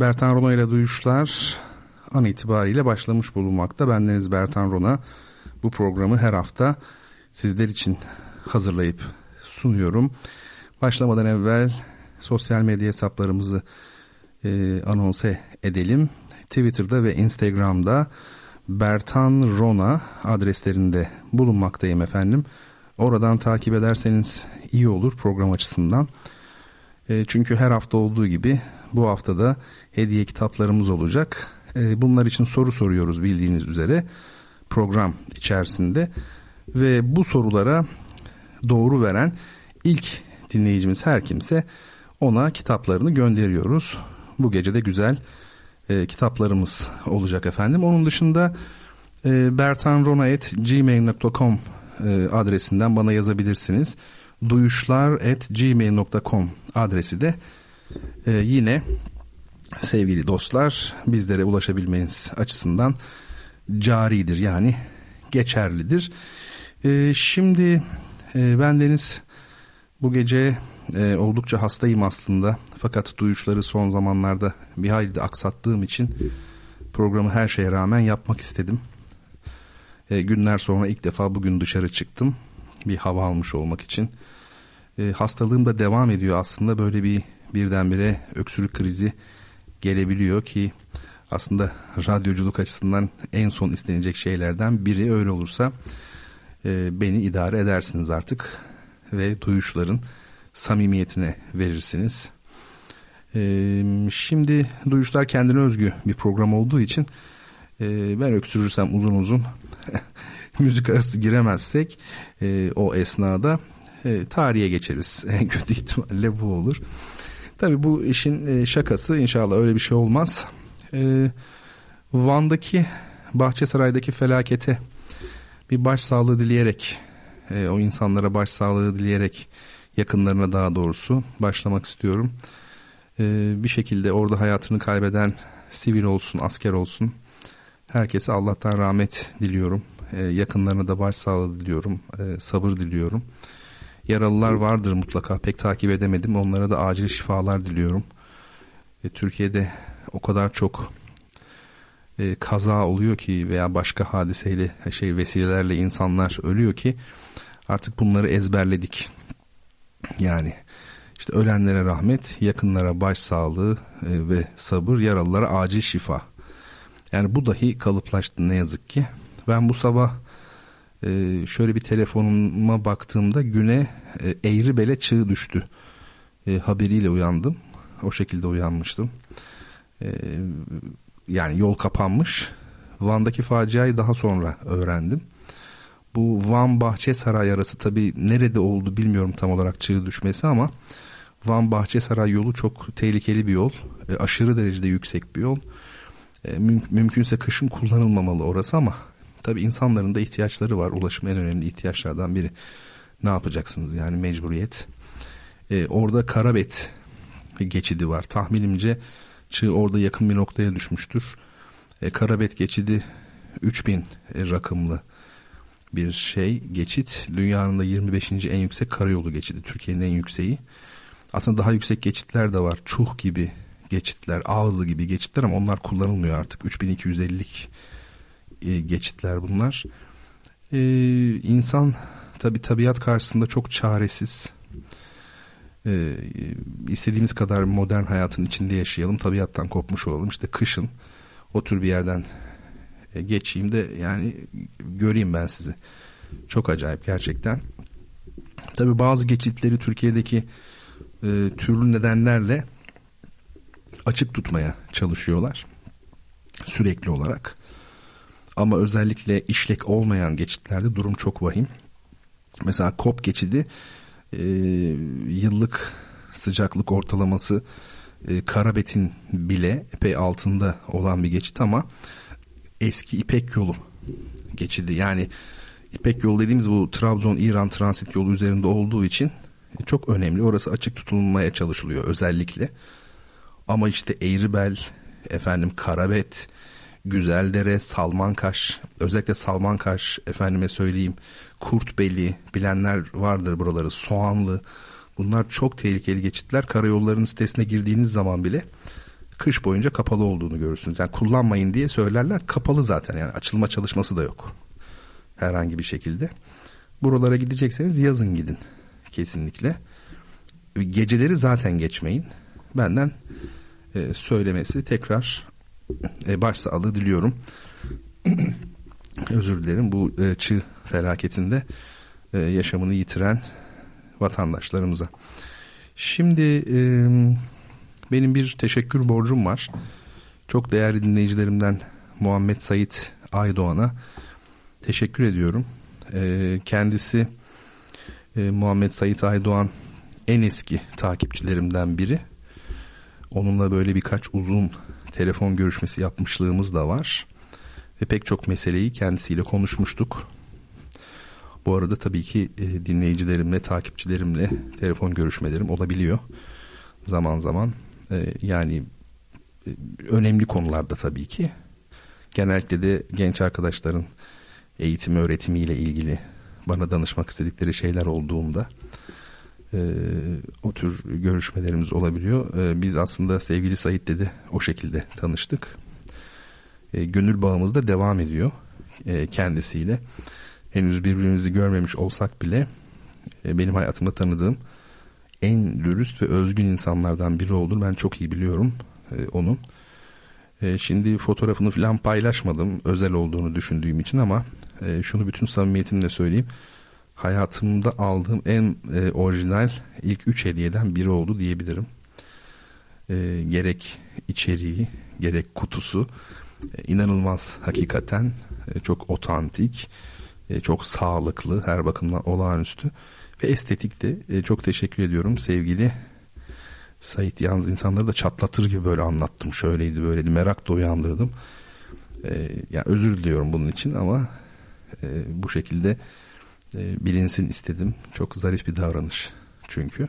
Bertan Rona ile Duyuşlar an itibariyle başlamış bulunmakta. Bendeniz Bertan Rona. Bu programı her hafta sizler için hazırlayıp sunuyorum. Başlamadan evvel sosyal medya hesaplarımızı e, anonse edelim. Twitter'da ve Instagram'da Bertan Rona adreslerinde bulunmaktayım efendim. Oradan takip ederseniz iyi olur program açısından. E, çünkü her hafta olduğu gibi bu haftada hediye kitaplarımız olacak. E, bunlar için soru soruyoruz bildiğiniz üzere program içerisinde. Ve bu sorulara doğru veren ilk dinleyicimiz her kimse ona kitaplarını gönderiyoruz. Bu gece de güzel e, kitaplarımız olacak efendim. Onun dışında e, bertanrona.gmail.com e, adresinden bana yazabilirsiniz. duyuşlar.gmail.com adresi de e, yine sevgili dostlar bizlere ulaşabilmeniz açısından caridir yani geçerlidir. E, şimdi e, ben Deniz bu gece e, oldukça hastayım aslında fakat duyuşları son zamanlarda bir hayli aksattığım için programı her şeye rağmen yapmak istedim. E, günler sonra ilk defa bugün dışarı çıktım bir hava almış olmak için. E, hastalığım da devam ediyor aslında böyle bir birdenbire öksürük krizi gelebiliyor ki aslında radyoculuk açısından en son istenecek şeylerden biri öyle olursa e, beni idare edersiniz artık ve duyuşların samimiyetine verirsiniz. E, şimdi duyuşlar kendine özgü bir program olduğu için e, ben öksürürsem uzun uzun müzik arası giremezsek e, o esnada e, tarihe geçeriz. En kötü ihtimalle bu olur. Tabii bu işin e, şakası inşallah öyle bir şey olmaz. E, Van'daki Bahçesaray'daki felakete bir başsağlığı dileyerek e, o insanlara başsağlığı dileyerek yakınlarına daha doğrusu başlamak istiyorum. Bir şekilde orada hayatını kaybeden sivil olsun asker olsun herkese Allah'tan rahmet diliyorum. Yakınlarına da başsağlığı diliyorum. Sabır diliyorum. Yaralılar vardır mutlaka pek takip edemedim. Onlara da acil şifalar diliyorum. E, Türkiye'de o kadar çok e, kaza oluyor ki veya başka hadiseyle şey vesilelerle insanlar ölüyor ki artık bunları ezberledik. Yani işte ölenlere rahmet, yakınlara başsağlığı e, ve sabır, yaralılara acil şifa. Yani bu dahi kalıplaştı ne yazık ki. Ben bu sabah e, şöyle bir telefonuma baktığımda güne e, eğri bele çığ düştü e, haberiyle uyandım. O şekilde uyanmıştım. E, yani yol kapanmış. Van'daki faciayı daha sonra öğrendim. Bu Van Bahçesaray arası tabi nerede oldu bilmiyorum tam olarak çığ düşmesi ama Van Bahçesaray yolu çok tehlikeli bir yol. E, aşırı derecede yüksek bir yol. E, müm- mümkünse kışın kullanılmamalı orası ama tabi insanların da ihtiyaçları var. Ulaşım en önemli ihtiyaçlardan biri. Ne yapacaksınız yani mecburiyet. E, orada Karabet geçidi var. Tahminimce çığ orada yakın bir noktaya düşmüştür. E, Karabet geçidi 3000 e, rakımlı bir şey geçit. Dünyanın da 25. en yüksek karayolu geçidi. Türkiye'nin en yükseği. Aslında daha yüksek geçitler de var. Çuh gibi geçitler, ağızlı gibi geçitler ama onlar kullanılmıyor artık. 3250'lik e, geçitler bunlar. E, insan tabi tabiat karşısında çok çaresiz. E, istediğimiz kadar modern hayatın içinde yaşayalım, tabiattan kopmuş olalım. İşte kışın o tür bir yerden e, geçeyim de yani göreyim ben sizi. Çok acayip gerçekten. Tabi bazı geçitleri Türkiye'deki e, türlü nedenlerle açık tutmaya çalışıyorlar. Sürekli olarak. Ama özellikle işlek olmayan geçitlerde durum çok vahim. Mesela Kop geçidi e, yıllık sıcaklık ortalaması e, Karabet'in bile epey altında olan bir geçit ama eski İpek yolu geçidi. Yani İpek yolu dediğimiz bu Trabzon-İran transit yolu üzerinde olduğu için çok önemli. Orası açık tutulmaya çalışılıyor özellikle. Ama işte Eğribel, efendim Karabet, Güzeldere, Salmankaş, özellikle Salmankaş efendime söyleyeyim Kurtbeli bilenler vardır buraları Soğanlı bunlar çok tehlikeli geçitler karayollarının sitesine girdiğiniz zaman bile kış boyunca kapalı olduğunu görürsünüz. Yani kullanmayın diye söylerler kapalı zaten yani açılma çalışması da yok herhangi bir şekilde. Buralara gidecekseniz yazın gidin kesinlikle. Geceleri zaten geçmeyin. Benden e, söylemesi tekrar e, başsağlığı diliyorum. Özür dilerim bu e, çığ felaketinde e, yaşamını yitiren vatandaşlarımıza. Şimdi e, benim bir teşekkür borcum var. Çok değerli dinleyicilerimden Muhammed Sait Aydoğan'a teşekkür ediyorum. E, kendisi e, Muhammed Sait Aydoğan en eski takipçilerimden biri. Onunla böyle birkaç uzun telefon görüşmesi yapmışlığımız da var. Ve pek çok meseleyi kendisiyle konuşmuştuk. Bu arada tabii ki e, dinleyicilerimle, takipçilerimle telefon görüşmelerim olabiliyor. Zaman zaman e, yani e, önemli konularda tabii ki. Genellikle de genç arkadaşların eğitimi öğretimiyle ilgili bana danışmak istedikleri şeyler olduğunda e, o tür görüşmelerimiz olabiliyor. E, biz aslında sevgili Sait dedi o şekilde tanıştık. E, gönül bağımız da devam ediyor e, kendisiyle. Henüz birbirimizi görmemiş olsak bile e, benim hayatımda tanıdığım en dürüst ve özgün insanlardan biri olduğunu ben çok iyi biliyorum e, onun. E, şimdi fotoğrafını falan paylaşmadım özel olduğunu düşündüğüm için ama e, şunu bütün samimiyetimle söyleyeyim hayatımda aldığım en e, orijinal ilk üç hediyeden biri oldu diyebilirim. E, gerek içeriği, gerek kutusu e, inanılmaz hakikaten e, çok otantik, e, çok sağlıklı, her bakımdan olağanüstü ve estetik de e, çok teşekkür ediyorum sevgili Sait yalnız insanları da çatlatır gibi böyle anlattım. Şöyleydi böyleydi merak da uyandırdım. E, yani özür diliyorum bunun için ama e, bu şekilde e, bilinsin istedim. Çok zarif bir davranış çünkü.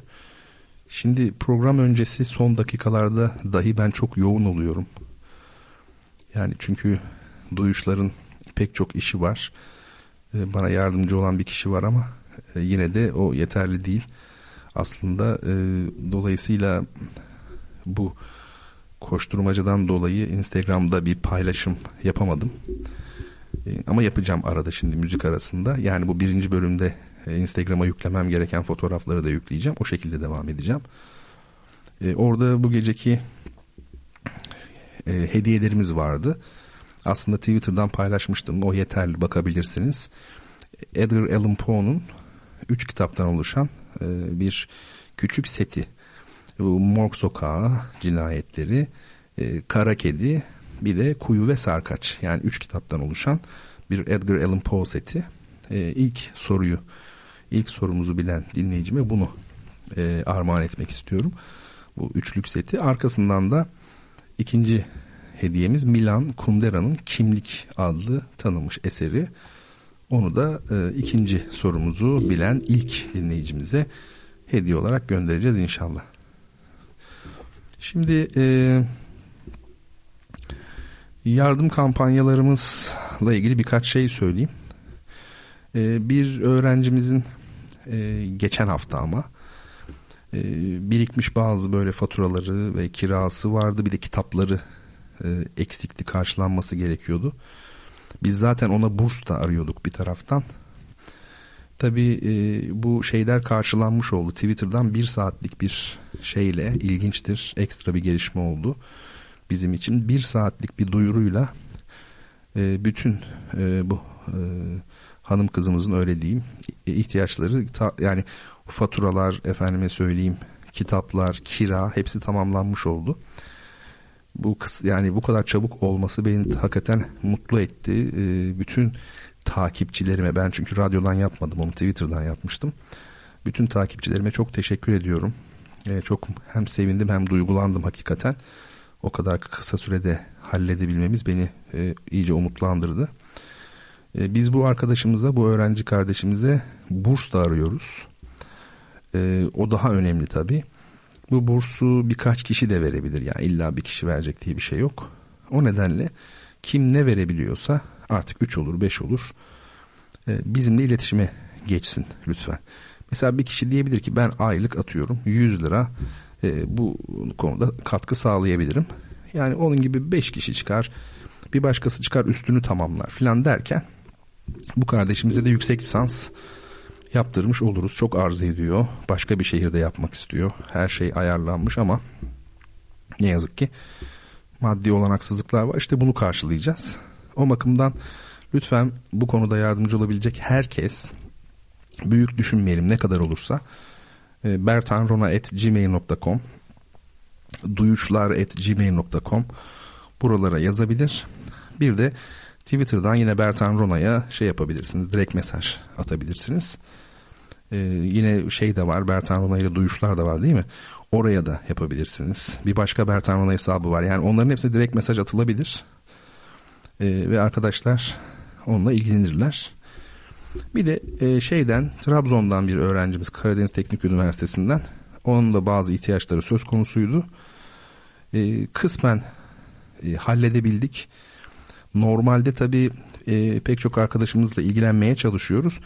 Şimdi program öncesi son dakikalarda dahi ben çok yoğun oluyorum. Yani çünkü duyuşların pek çok işi var. E, bana yardımcı olan bir kişi var ama e, yine de o yeterli değil. Aslında dolayısıyla bu koşturmacadan dolayı Instagram'da bir paylaşım yapamadım. E, ama yapacağım arada şimdi müzik arasında. Yani bu birinci bölümde e, Instagram'a yüklemem gereken fotoğrafları da yükleyeceğim. O şekilde devam edeceğim. E, orada bu geceki e, hediyelerimiz vardı. Aslında Twitter'dan paylaşmıştım. O yeterli bakabilirsiniz. Edgar Allan Poe'nun üç kitaptan oluşan e, bir küçük seti. Bu Morg Sokağı cinayetleri, Kara Kedi bir de Kuyu ve Sarkaç yani üç kitaptan oluşan bir Edgar Allan Poe seti. E, ilk soruyu, ilk sorumuzu bilen dinleyicime bunu e, armağan etmek istiyorum. Bu üçlük seti. Arkasından da ikinci hediyemiz Milan Kundera'nın Kimlik adlı tanınmış eseri. Onu da e, ikinci sorumuzu bilen ilk dinleyicimize hediye olarak göndereceğiz inşallah. Şimdi e, yardım kampanyalarımızla ilgili birkaç şey söyleyeyim. E, bir öğrencimizin e, geçen hafta ama e, birikmiş bazı böyle faturaları ve kirası vardı bir de kitapları e, eksikti karşılanması gerekiyordu. Biz zaten ona burs da arıyorduk bir taraftan. Tabii e, bu şeyler karşılanmış oldu. Twitter'dan bir saatlik bir şeyle ilginçtir. Ekstra bir gelişme oldu. Bizim için bir saatlik bir duyuruyla e, bütün e, bu e, hanım kızımızın öyle diyeyim ihtiyaçları ta, yani faturalar efendime söyleyeyim kitaplar, kira hepsi tamamlanmış oldu. Bu yani bu kadar çabuk olması beni hakikaten mutlu etti. E, bütün takipçilerime ben çünkü radyodan yapmadım onu Twitter'dan yapmıştım. Bütün takipçilerime çok teşekkür ediyorum. E, çok hem sevindim hem duygulandım hakikaten. O kadar kısa sürede halledebilmemiz beni e, iyice umutlandırdı. E, biz bu arkadaşımıza, bu öğrenci kardeşimize burs da arıyoruz. E, o daha önemli tabii. Bu bursu birkaç kişi de verebilir. Yani illa bir kişi verecek diye bir şey yok. O nedenle kim ne verebiliyorsa artık 3 olur 5 olur e, bizimle iletişime geçsin lütfen. Mesela bir kişi diyebilir ki ben aylık atıyorum 100 lira e, bu konuda katkı sağlayabilirim. Yani onun gibi 5 kişi çıkar bir başkası çıkar üstünü tamamlar filan derken bu kardeşimize de yüksek lisans yaptırmış oluruz. Çok arz ediyor. Başka bir şehirde yapmak istiyor. Her şey ayarlanmış ama ne yazık ki maddi olanaksızlıklar var. İşte bunu karşılayacağız. O bakımdan lütfen bu konuda yardımcı olabilecek herkes büyük düşünmeyelim ne kadar olursa bertanrona.gmail.com duyuşlar.gmail.com buralara yazabilir. Bir de Twitter'dan yine Bertan Rona'ya şey yapabilirsiniz. Direkt mesaj atabilirsiniz. Ee, yine şey de var. Bertan Rona ile duyuşlar da var değil mi? Oraya da yapabilirsiniz. Bir başka Bertan Rona hesabı var. Yani onların hepsine direkt mesaj atılabilir. Ee, ve arkadaşlar onunla ilgilenirler. Bir de e, şeyden Trabzon'dan bir öğrencimiz Karadeniz Teknik Üniversitesi'nden onun da bazı ihtiyaçları söz konusuydu. E, kısmen e, halledebildik. Normalde tabii e, pek çok arkadaşımızla ilgilenmeye çalışıyoruz.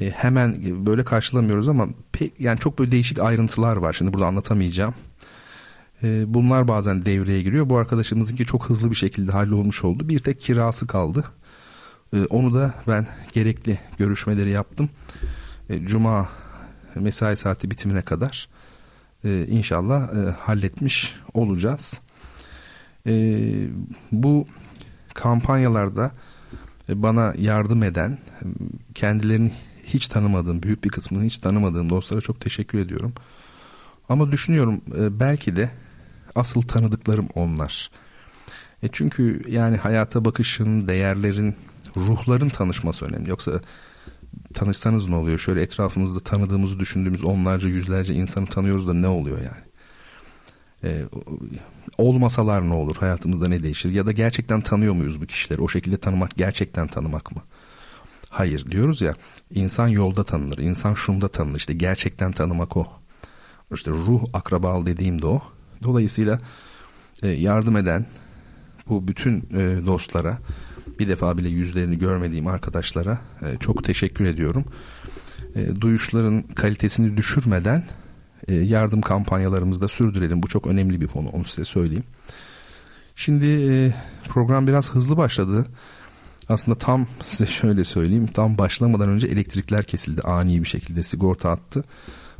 E, hemen böyle karşılamıyoruz ama pek, yani çok böyle değişik ayrıntılar var. Şimdi burada anlatamayacağım. E, bunlar bazen devreye giriyor. Bu arkadaşımızınki çok hızlı bir şekilde hallolmuş oldu. Bir tek kirası kaldı. E, onu da ben gerekli görüşmeleri yaptım. E, Cuma mesai saati bitimine kadar e, inşallah e, halletmiş olacağız. E, bu kampanyalarda e, bana yardım eden kendilerini hiç tanımadığım büyük bir kısmını hiç tanımadığım dostlara çok teşekkür ediyorum. Ama düşünüyorum belki de asıl tanıdıklarım onlar. E çünkü yani hayata bakışın, değerlerin, ruhların tanışması önemli. Yoksa tanışsanız ne oluyor? Şöyle etrafımızda tanıdığımızı düşündüğümüz onlarca yüzlerce insanı tanıyoruz da ne oluyor yani? Ee, olmasalar ne olur? Hayatımızda ne değişir? Ya da gerçekten tanıyor muyuz bu kişileri? O şekilde tanımak gerçekten tanımak mı? Hayır diyoruz ya insan yolda tanınır. insan şunda tanınır. İşte gerçekten tanımak o. İşte ruh akrabal dediğim de o. Dolayısıyla e, yardım eden bu bütün e, dostlara bir defa bile yüzlerini görmediğim arkadaşlara e, çok teşekkür ediyorum. E, duyuşların kalitesini düşürmeden e, yardım kampanyalarımızda sürdürelim. Bu çok önemli bir konu onu size söyleyeyim. Şimdi e, program biraz hızlı başladı. Aslında tam size şöyle söyleyeyim. Tam başlamadan önce elektrikler kesildi. Ani bir şekilde sigorta attı.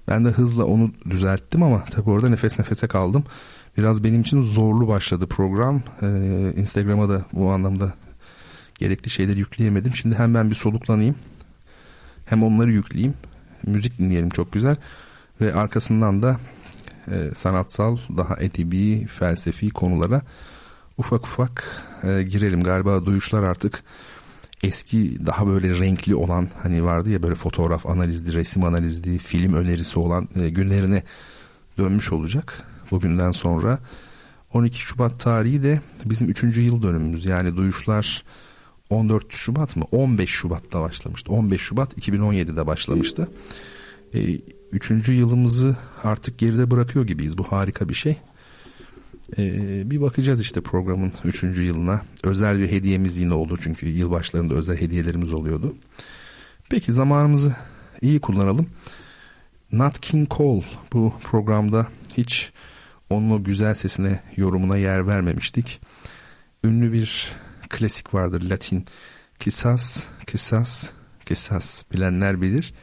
Ben de hızla onu düzelttim ama tabii orada nefes nefese kaldım. Biraz benim için zorlu başladı program. Ee, Instagram'a da bu anlamda gerekli şeyleri yükleyemedim. Şimdi hem ben bir soluklanayım hem onları yükleyeyim. Müzik dinleyelim çok güzel. Ve arkasından da e, sanatsal, daha edebi, felsefi konulara ufak ufak e, girelim. Galiba duyuşlar artık eski daha böyle renkli olan hani vardı ya böyle fotoğraf analizli, resim analizli, film önerisi olan e, günlerine dönmüş olacak bugünden sonra. 12 Şubat tarihi de bizim 3. yıl dönümümüz yani duyuşlar 14 Şubat mı 15 Şubat'ta başlamıştı 15 Şubat 2017'de başlamıştı e, üçüncü yılımızı artık geride bırakıyor gibiyiz. Bu harika bir şey. Ee, bir bakacağız işte programın üçüncü yılına. Özel bir hediyemiz yine olur çünkü yılbaşlarında özel hediyelerimiz oluyordu. Peki zamanımızı iyi kullanalım. Nat King Cole bu programda hiç onun o güzel sesine yorumuna yer vermemiştik. Ünlü bir klasik vardır Latin. Kisas, kisas, kisas bilenler bilir.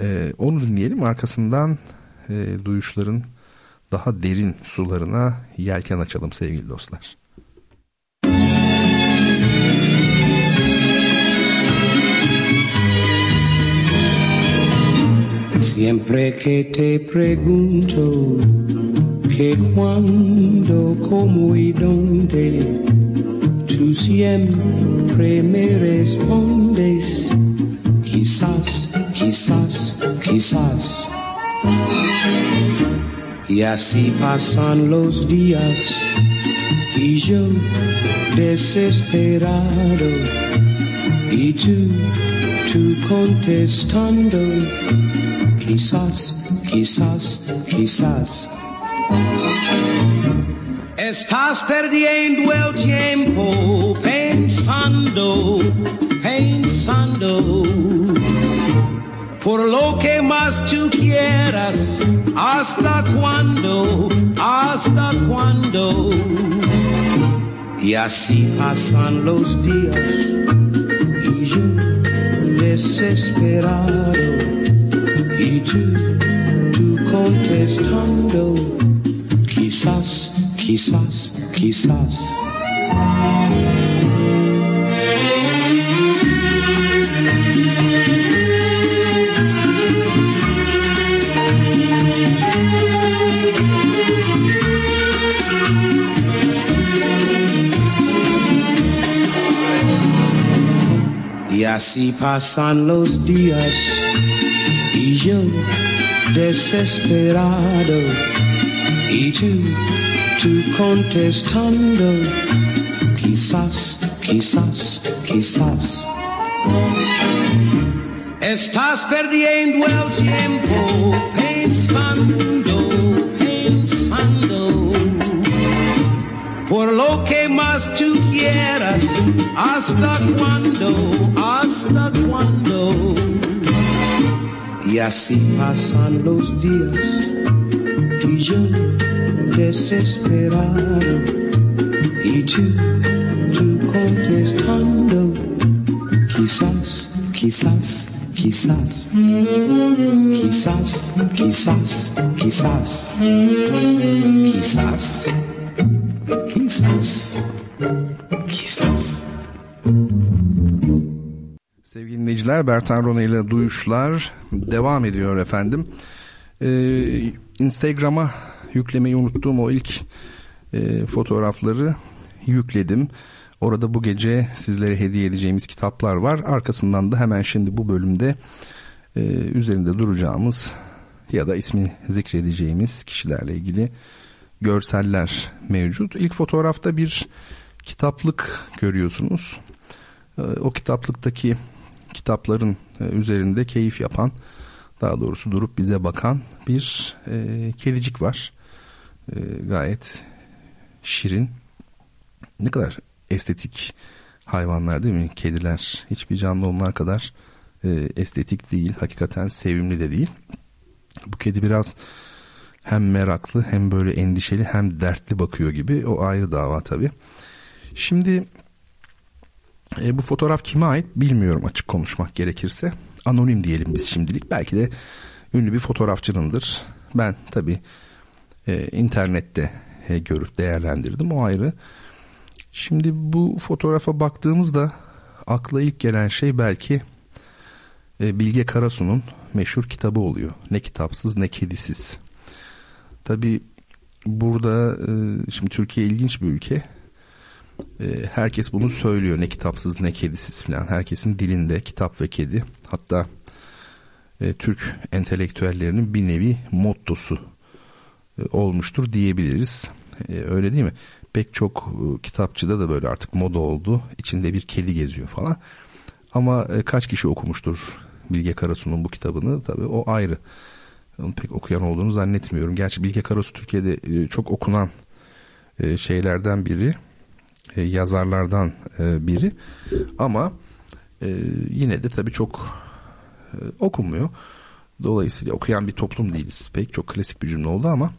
Ee, onu dinleyelim arkasından e, duyuşların daha derin sularına yelken açalım sevgili dostlar. Siempre que te pregunto que cuando, cómo y dónde, tú siempre me respondes, quizás quizás, quizás. Y así pasan los días y yo desesperado y tú, tú contestando, quizás, quizás, quizás. Estás perdiendo el tiempo pensando, pensando por lo que más tú quieras. ¿Hasta cuándo? ¿Hasta cuándo? Y así pasan los días y yo desesperado y tú, tú contestando, quizás, quizás, quizás. así pasan los días y yo desesperado y tú, tú contestando, quizás, quizás, quizás. Estás perdiendo el tiempo pensando, pensando por lo que más tú quieras, hasta cuándo, hasta cuándo. Y así pasan los días y yo desesperado y tú, tú contestando, quizás, quizás, quizás, quizás, quizás, quizás, quizás. Quizás. Quizás. Sevgili dinleyiciler Bertan Rona ile Duyuşlar devam ediyor efendim. Ee, Instagram'a yüklemeyi unuttuğum o ilk e, fotoğrafları yükledim. Orada bu gece sizlere hediye edeceğimiz kitaplar var. Arkasından da hemen şimdi bu bölümde e, üzerinde duracağımız ya da ismi zikredeceğimiz kişilerle ilgili görseller mevcut. İlk fotoğrafta bir kitaplık görüyorsunuz. Ee, o kitaplıktaki kitapların e, üzerinde keyif yapan, daha doğrusu durup bize bakan bir e, kedicik var. E, gayet şirin. Ne kadar estetik hayvanlar değil mi? Kediler. Hiçbir canlı onlar kadar e, estetik değil. Hakikaten sevimli de değil. Bu kedi biraz hem meraklı hem böyle endişeli hem dertli bakıyor gibi o ayrı dava tabii. Şimdi e, bu fotoğraf kime ait bilmiyorum açık konuşmak gerekirse. Anonim diyelim biz şimdilik. Belki de ünlü bir fotoğrafçınındır. Ben tabii e, internette e, görüp değerlendirdim o ayrı. Şimdi bu fotoğrafa baktığımızda akla ilk gelen şey belki e, Bilge Karasu'nun meşhur kitabı oluyor. Ne kitapsız ne kedisiz. Tabi burada e, şimdi Türkiye ilginç bir ülke. Herkes bunu söylüyor ne kitapsız ne kedisiz falan. Herkesin dilinde kitap ve kedi. Hatta Türk entelektüellerinin bir nevi mottosu olmuştur diyebiliriz. Öyle değil mi? Pek çok kitapçıda da böyle artık moda oldu. İçinde bir kedi geziyor falan. Ama kaç kişi okumuştur Bilge Karasu'nun bu kitabını tabii o ayrı. Onu pek okuyan olduğunu zannetmiyorum. Gerçi Bilge Karasu Türkiye'de e, çok okunan e, şeylerden biri, e, yazarlardan biri. Ama yine de tabii çok okunmuyor. Dolayısıyla okuyan bir toplum değiliz. Pek çok klasik bir cümle oldu ama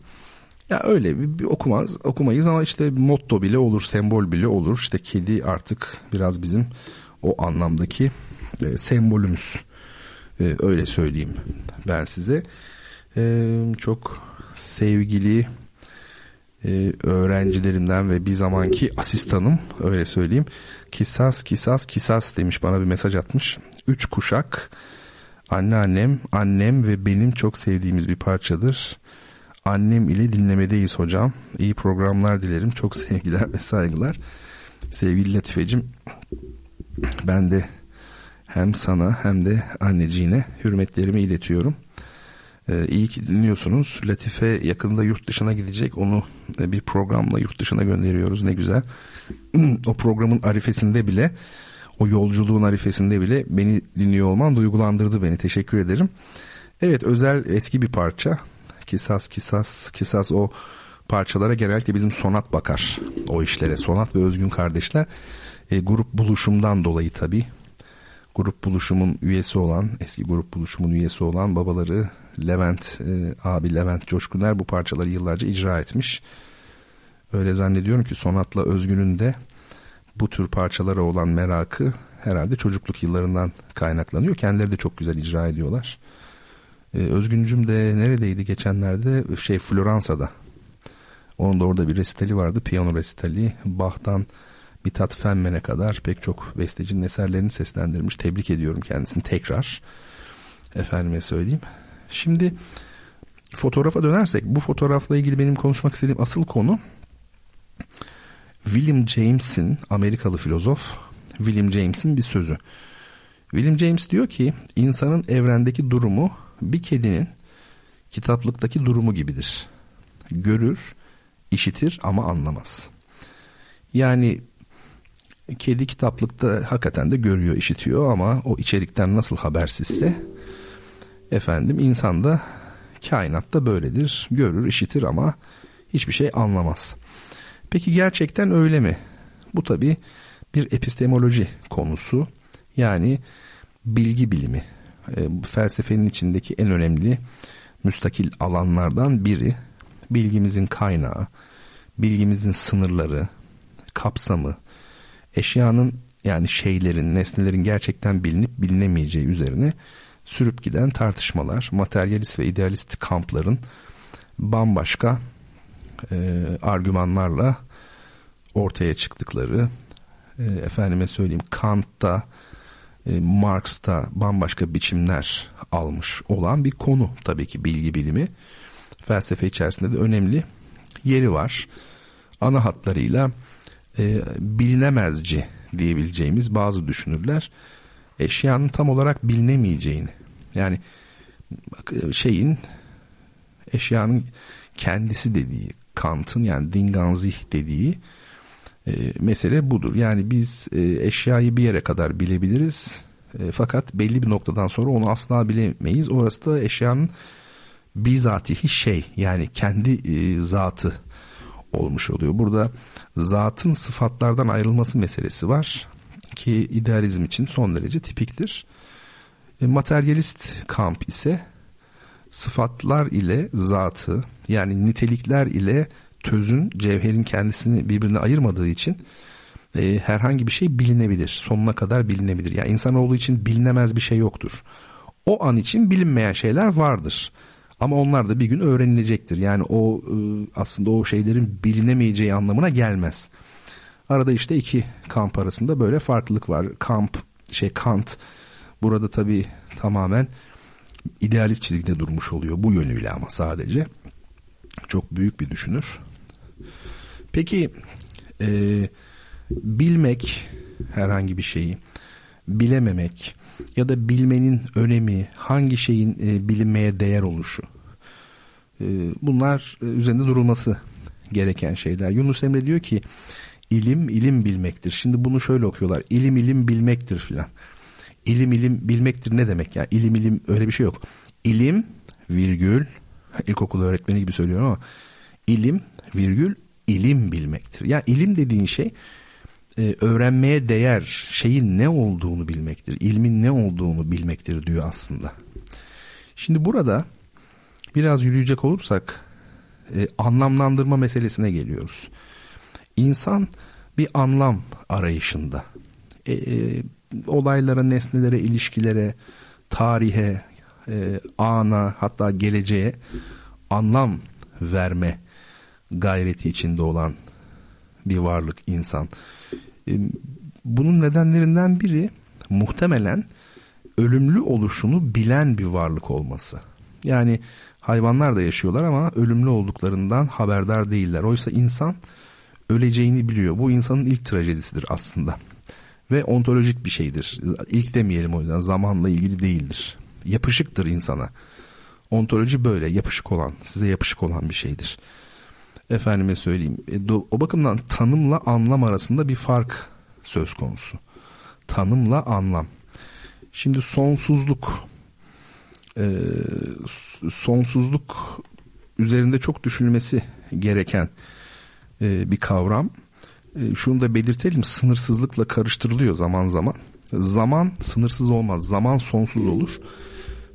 ya öyle bir, bir okumaz okumayız ama işte motto bile olur, sembol bile olur. İşte kedi artık biraz bizim o anlamdaki e, sembolümüz. E, öyle söyleyeyim ben size e, çok sevgili e, öğrencilerimden ve bir zamanki asistanım öyle söyleyeyim. Kisas kisas kisas demiş bana bir mesaj atmış. Üç kuşak anneannem, annem ve benim çok sevdiğimiz bir parçadır. Annem ile dinlemedeyiz hocam. İyi programlar dilerim. Çok sevgiler ve saygılar. Sevgili Latife'cim ben de hem sana hem de anneciğine hürmetlerimi iletiyorum. Ee, iyi ki dinliyorsunuz. Latife yakında yurt dışına gidecek. Onu e, bir programla yurt dışına gönderiyoruz. Ne güzel. o programın arifesinde bile o yolculuğun arifesinde bile beni dinliyor olman duygulandırdı beni. Teşekkür ederim. Evet özel eski bir parça. Kisas kisas kisas o parçalara genellikle bizim Sonat bakar o işlere. Sonat ve Özgün kardeşler e, grup buluşumdan dolayı tabii grup buluşumun üyesi olan eski grup buluşumun üyesi olan babaları Levent e, abi Levent Coşkuner bu parçaları yıllarca icra etmiş. Öyle zannediyorum ki Sonat'la Özgün'ün de bu tür parçalara olan merakı herhalde çocukluk yıllarından kaynaklanıyor. Kendileri de çok güzel icra ediyorlar. Ee, Özgüncüm de neredeydi geçenlerde şey Floransa'da. Onun da orada bir resitali vardı. Piyano resitali. Bach'tan Mithat Fenmen'e kadar pek çok bestecinin eserlerini seslendirmiş. Tebrik ediyorum kendisini tekrar. Efendime söyleyeyim. Şimdi fotoğrafa dönersek bu fotoğrafla ilgili benim konuşmak istediğim asıl konu William James'in Amerikalı filozof William James'in bir sözü. William James diyor ki insanın evrendeki durumu bir kedinin kitaplıktaki durumu gibidir. Görür, işitir ama anlamaz. Yani kedi kitaplıkta hakikaten de görüyor, işitiyor ama o içerikten nasıl habersizse efendim insan da kainatta böyledir. Görür, işitir ama hiçbir şey anlamaz. Peki gerçekten öyle mi? Bu tabi bir epistemoloji konusu. Yani bilgi bilimi. E, felsefenin içindeki en önemli müstakil alanlardan biri. Bilgimizin kaynağı, bilgimizin sınırları, kapsamı, eşyanın yani şeylerin, nesnelerin gerçekten bilinip bilinemeyeceği üzerine sürüp giden tartışmalar, materyalist ve idealist kampların bambaşka e, argümanlarla ortaya çıktıkları, e, efendime söyleyeyim Kant'ta, e, Marx'ta bambaşka biçimler almış olan bir konu tabii ki bilgi bilimi. Felsefe içerisinde de önemli yeri var. Ana hatlarıyla e, bilinemezci diyebileceğimiz bazı düşünürler eşyanın tam olarak bilinemeyeceğini yani şeyin eşyanın kendisi dediği Kant'ın yani Dinganzih dediği e, mesele budur. Yani biz e, eşyayı bir yere kadar bilebiliriz e, fakat belli bir noktadan sonra onu asla bilemeyiz. Orası da eşyanın bizatihi şey yani kendi e, zatı olmuş oluyor. Burada zatın sıfatlardan ayrılması meselesi var ki idealizm için son derece tipiktir. E, materyalist kamp ise sıfatlar ile zatı yani nitelikler ile tözün cevherin kendisini birbirine ayırmadığı için e, herhangi bir şey bilinebilir. Sonuna kadar bilinebilir. Yani insanoğlu için bilinemez bir şey yoktur. O an için bilinmeyen şeyler vardır. Ama onlar da bir gün öğrenilecektir. Yani o e, aslında o şeylerin bilinemeyeceği anlamına gelmez. Arada işte iki kamp arasında böyle farklılık var. Kamp şey Kant burada tabii tamamen idealist çizgide durmuş oluyor bu yönüyle ama sadece çok büyük bir düşünür. Peki e, bilmek herhangi bir şeyi bilememek ya da bilmenin önemi hangi şeyin e, bilinmeye değer oluşu e, bunlar e, üzerinde durulması gereken şeyler. Yunus Emre diyor ki ilim ilim bilmektir. Şimdi bunu şöyle okuyorlar. İlim ilim bilmektir filan. İlim ilim bilmektir ne demek ya? İlim ilim öyle bir şey yok. İlim virgül ilkokul öğretmeni gibi söylüyorum ama ilim virgül ilim bilmektir. Ya ilim dediğin şey e, öğrenmeye değer şeyin ne olduğunu bilmektir. İlmin ne olduğunu bilmektir diyor aslında. Şimdi burada biraz yürüyecek olursak e, anlamlandırma meselesine geliyoruz. İnsan bir anlam arayışında. E, e, olaylara, nesnelere, ilişkilere, tarihe, e, ana hatta geleceğe anlam verme gayreti içinde olan bir varlık insan. E, bunun nedenlerinden biri muhtemelen ölümlü oluşunu bilen bir varlık olması. Yani hayvanlar da yaşıyorlar ama ölümlü olduklarından haberdar değiller. Oysa insan öleceğini biliyor. Bu insanın ilk trajedisidir aslında. Ve ontolojik bir şeydir. İlk demeyelim o yüzden zamanla ilgili değildir. Yapışıktır insana. Ontoloji böyle yapışık olan, size yapışık olan bir şeydir. Efendime söyleyeyim. E, o bakımdan tanımla anlam arasında bir fark söz konusu. Tanımla anlam. Şimdi sonsuzluk e, sonsuzluk üzerinde çok düşünülmesi gereken e, bir kavram. E, şunu da belirtelim sınırsızlıkla karıştırılıyor zaman zaman. Zaman sınırsız olmaz. Zaman sonsuz olur.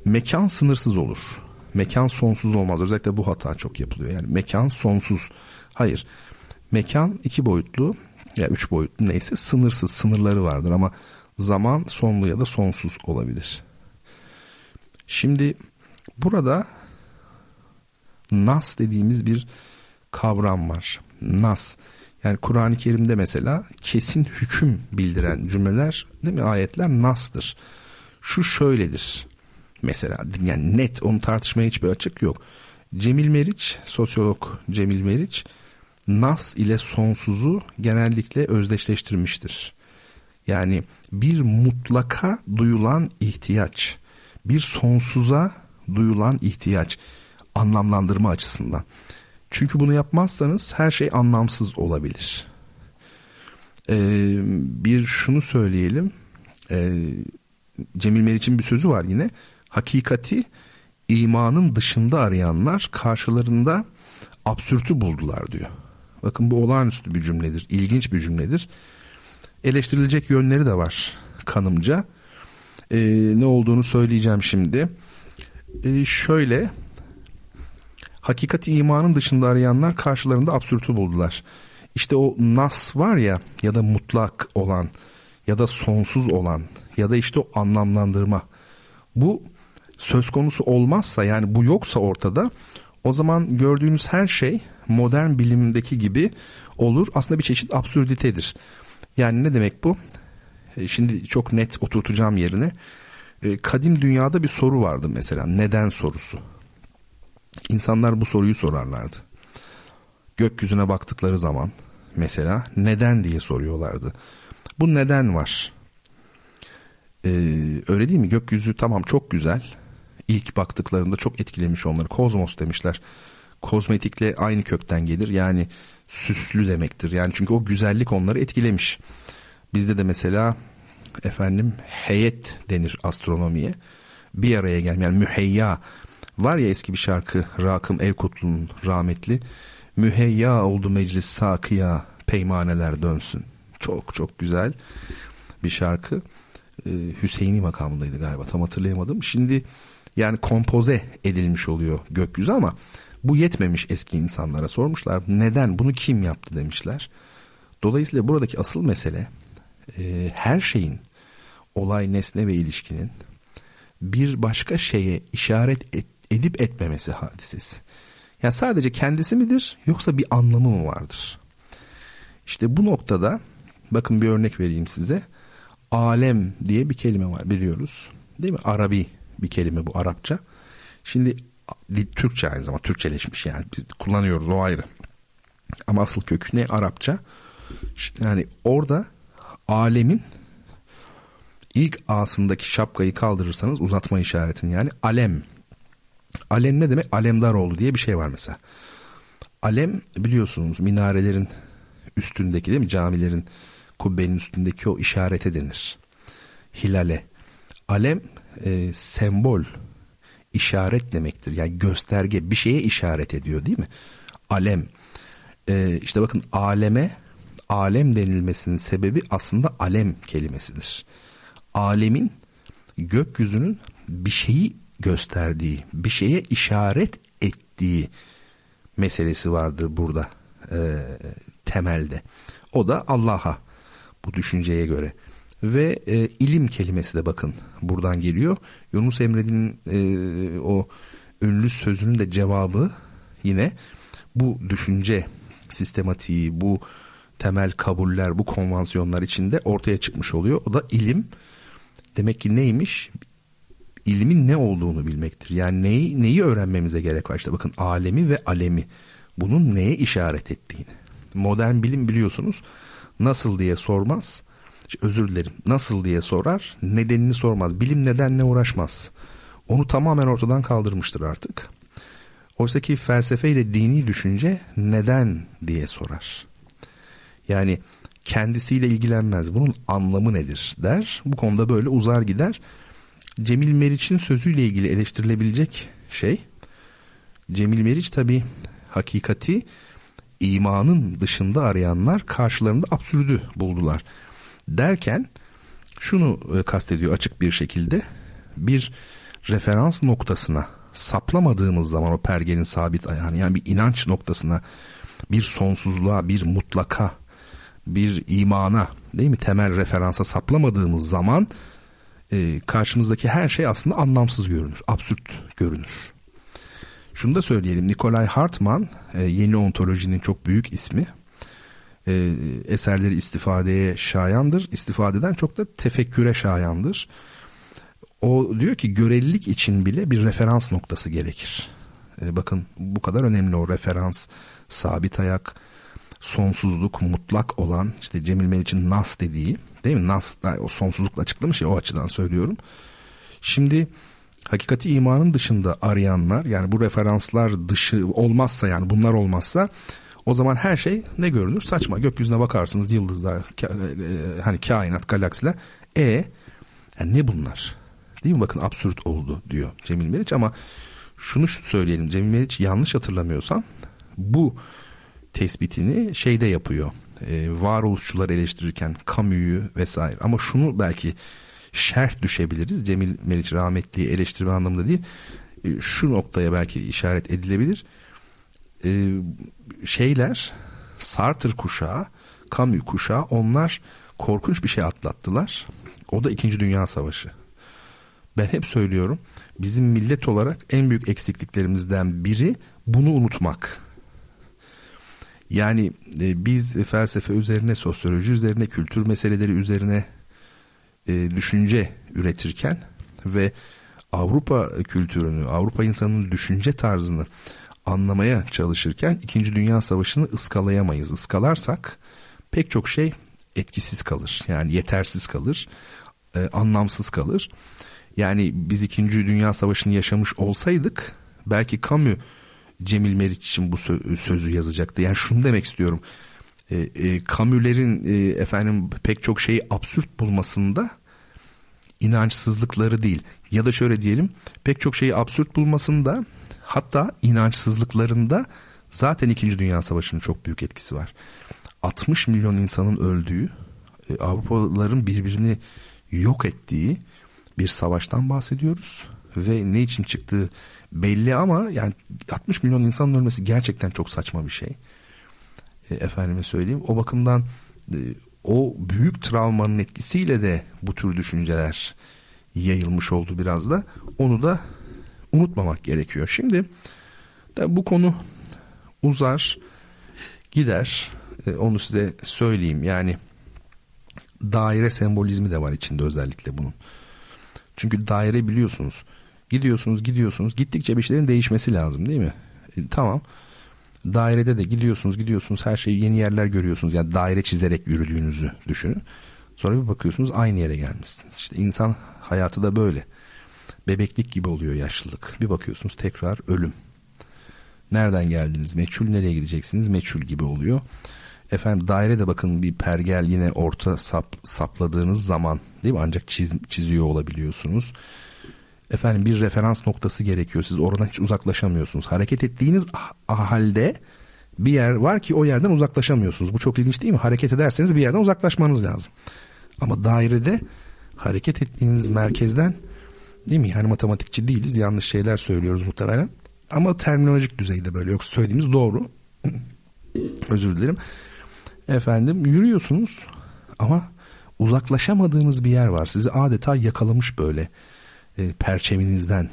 Mekan sınırsız olur. Mekan sonsuz olmaz. Özellikle bu hata çok yapılıyor. Yani mekan sonsuz. Hayır. Mekan iki boyutlu ya üç boyutlu neyse sınırsız sınırları vardır ama zaman sonlu ya da sonsuz olabilir. Şimdi burada nas dediğimiz bir kavram var. Nas. Yani Kur'an-ı Kerim'de mesela kesin hüküm bildiren cümleler değil mi ayetler nas'tır. Şu şöyledir. Mesela yani net onu tartışmaya hiçbir açık yok. Cemil Meriç, sosyolog Cemil Meriç nas ile sonsuzu genellikle özdeşleştirmiştir. Yani bir mutlaka duyulan ihtiyaç, bir sonsuza duyulan ihtiyaç anlamlandırma açısından. Çünkü bunu yapmazsanız her şey anlamsız olabilir. Ee, bir şunu söyleyelim. Ee, Cemil Meriç'in bir sözü var yine. Hakikati imanın dışında arayanlar karşılarında absürtü buldular diyor. Bakın bu olağanüstü bir cümledir. ilginç bir cümledir. Eleştirilecek yönleri de var kanımca. Ee, ne olduğunu söyleyeceğim şimdi. Ee, şöyle hakikati imanın dışında arayanlar karşılarında absürtü buldular. İşte o nas var ya ya da mutlak olan ya da sonsuz olan ya da işte o anlamlandırma. Bu söz konusu olmazsa yani bu yoksa ortada o zaman gördüğünüz her şey modern bilimdeki gibi olur. Aslında bir çeşit absürditedir. Yani ne demek bu? E, şimdi çok net oturtacağım yerine. E, kadim dünyada bir soru vardı mesela. Neden sorusu. İnsanlar bu soruyu sorarlardı. Gökyüzüne baktıkları zaman mesela neden diye soruyorlardı. Bu neden var. Ee, öyle değil mi? Gökyüzü tamam çok güzel. İlk baktıklarında çok etkilemiş onları. Kozmos demişler. Kozmetikle aynı kökten gelir. Yani süslü demektir. Yani çünkü o güzellik onları etkilemiş. Bizde de mesela efendim heyet denir astronomiye. Bir araya gelme yani müheyya Var ya eski bir şarkı Rakım Elkutlu'nun rahmetli. Müheyya oldu meclis sakıya peymaneler dönsün. Çok çok güzel bir şarkı. Ee, Hüseyin'i makamındaydı galiba tam hatırlayamadım. Şimdi yani kompoze edilmiş oluyor gökyüzü ama bu yetmemiş eski insanlara sormuşlar. Neden bunu kim yaptı demişler. Dolayısıyla buradaki asıl mesele e, her şeyin olay nesne ve ilişkinin bir başka şeye işaret et, edip etmemesi hadisesi. Yani sadece kendisi midir yoksa bir anlamı mı vardır? İşte bu noktada bakın bir örnek vereyim size. Alem diye bir kelime var biliyoruz. Değil mi? Arabi bir kelime bu Arapça. Şimdi Türkçe aynı zamanda Türkçeleşmiş yani biz kullanıyoruz o ayrı. Ama asıl kökü ne Arapça? Yani orada alemin ilk asındaki şapkayı kaldırırsanız uzatma işaretini yani alem Alem ne demek? Alemdaroğlu diye bir şey var mesela. Alem biliyorsunuz minarelerin üstündeki değil mi? Camilerin kubbenin üstündeki o işarete denir. Hilale. Alem e, sembol, işaret demektir. Yani gösterge, bir şeye işaret ediyor değil mi? Alem. E, işte bakın aleme, alem denilmesinin sebebi aslında alem kelimesidir. Alemin gökyüzünün bir şeyi gösterdiği, bir şeye işaret ettiği meselesi vardır burada e, temelde. O da Allah'a bu düşünceye göre. Ve e, ilim kelimesi de bakın buradan geliyor. Yunus Emre'nin e, o ünlü sözünün de cevabı yine bu düşünce sistematiği, bu temel kabuller, bu konvansiyonlar içinde ortaya çıkmış oluyor. O da ilim. Demek ki neymiş? ilmin ne olduğunu bilmektir. Yani neyi, neyi öğrenmemize gerek var? İşte bakın alemi ve alemi. Bunun neye işaret ettiğini. Modern bilim biliyorsunuz nasıl diye sormaz. Özür dilerim. Nasıl diye sorar. Nedenini sormaz. Bilim nedenle uğraşmaz. onu tamamen ortadan kaldırmıştır artık. Oysa ki felsefe ile dini düşünce neden diye sorar. Yani kendisiyle ilgilenmez. Bunun anlamı nedir der. Bu konuda böyle uzar gider. Cemil Meriç'in sözüyle ilgili eleştirilebilecek şey Cemil Meriç tabi hakikati imanın dışında arayanlar karşılarında absürdü buldular. Derken şunu e, kastediyor açık bir şekilde bir referans noktasına saplamadığımız zaman o pergenin sabit ayağını yani bir inanç noktasına bir sonsuzluğa bir mutlaka bir imana değil mi temel referansa saplamadığımız zaman e, karşımızdaki her şey aslında anlamsız görünür, absürt görünür. Şunu da söyleyelim Nikolay Hartman e, yeni ontolojinin çok büyük ismi. E, eserleri istifadeye şayandır. İstifadeden çok da tefekküre şayandır. O diyor ki görelilik için bile bir referans noktası gerekir. E, bakın bu kadar önemli o referans, sabit ayak, sonsuzluk, mutlak olan işte Cemil Meriç'in Nas dediği değil mi? Nas o sonsuzlukla açıklamış ya o açıdan söylüyorum. Şimdi hakikati imanın dışında arayanlar yani bu referanslar dışı olmazsa yani bunlar olmazsa o zaman her şey ne görünür? Saçma. Gökyüzüne bakarsınız yıldızlar, ka- e, hani kainat, galaksiler. E yani ne bunlar? Değil mi? Bakın absürt oldu diyor Cemil Meriç ama şunu söyleyelim. Cemil Meriç yanlış hatırlamıyorsam bu tespitini şeyde yapıyor. E, varoluşçular eleştirirken Camus'u vesaire. Ama şunu belki şerh düşebiliriz. Cemil Meriç rahmetliyi eleştirme anlamında değil. E, şu noktaya belki işaret edilebilir. E, şeyler Sartre kuşağı, Camus kuşağı onlar korkunç bir şey atlattılar. O da 2. Dünya Savaşı. Ben hep söylüyorum bizim millet olarak en büyük eksikliklerimizden biri bunu unutmak. Yani e, biz felsefe üzerine, sosyoloji üzerine, kültür meseleleri üzerine e, düşünce üretirken ve Avrupa kültürünü, Avrupa insanının düşünce tarzını anlamaya çalışırken İkinci Dünya Savaşı'nı ıskalayamayız. Iskalarsak pek çok şey etkisiz kalır. Yani yetersiz kalır, e, anlamsız kalır. Yani biz İkinci Dünya Savaşı'nı yaşamış olsaydık belki Camus Cemil Meriç için bu sözü yazacaktı. Yani şunu demek istiyorum. E, e, Camus'lerin e, efendim pek çok şeyi absürt bulmasında inançsızlıkları değil ya da şöyle diyelim pek çok şeyi absürt bulmasında hatta inançsızlıklarında zaten 2. Dünya Savaşı'nın çok büyük etkisi var. 60 milyon insanın öldüğü, e, Avrupalıların birbirini yok ettiği bir savaştan bahsediyoruz ve ne için çıktığı belli ama yani 60 milyon insanın ölmesi gerçekten çok saçma bir şey. E, efendime söyleyeyim. O bakımdan e, o büyük travmanın etkisiyle de bu tür düşünceler yayılmış oldu biraz da. Onu da unutmamak gerekiyor. Şimdi bu konu uzar gider. E, onu size söyleyeyim. Yani daire sembolizmi de var içinde özellikle bunun. Çünkü daire biliyorsunuz gidiyorsunuz gidiyorsunuz gittikçe bir şeylerin değişmesi lazım değil mi? E, tamam dairede de gidiyorsunuz gidiyorsunuz her şeyi yeni yerler görüyorsunuz. Yani daire çizerek yürüdüğünüzü düşünün. Sonra bir bakıyorsunuz aynı yere gelmişsiniz. İşte insan hayatı da böyle. Bebeklik gibi oluyor yaşlılık. Bir bakıyorsunuz tekrar ölüm. Nereden geldiniz meçhul nereye gideceksiniz meçhul gibi oluyor. Efendim dairede bakın bir pergel yine orta sap, sapladığınız zaman değil mi ancak çiz, çiziyor olabiliyorsunuz. Efendim bir referans noktası gerekiyor. Siz oradan hiç uzaklaşamıyorsunuz. Hareket ettiğiniz halde bir yer var ki o yerden uzaklaşamıyorsunuz. Bu çok ilginç değil mi? Hareket ederseniz bir yerden uzaklaşmanız lazım. Ama dairede hareket ettiğiniz merkezden değil mi? Yani matematikçi değiliz. Yanlış şeyler söylüyoruz muhtemelen. Ama terminolojik düzeyde böyle. Yoksa söylediğimiz doğru. Özür dilerim. Efendim yürüyorsunuz ama uzaklaşamadığınız bir yer var. Sizi adeta yakalamış böyle e, perçeminizden,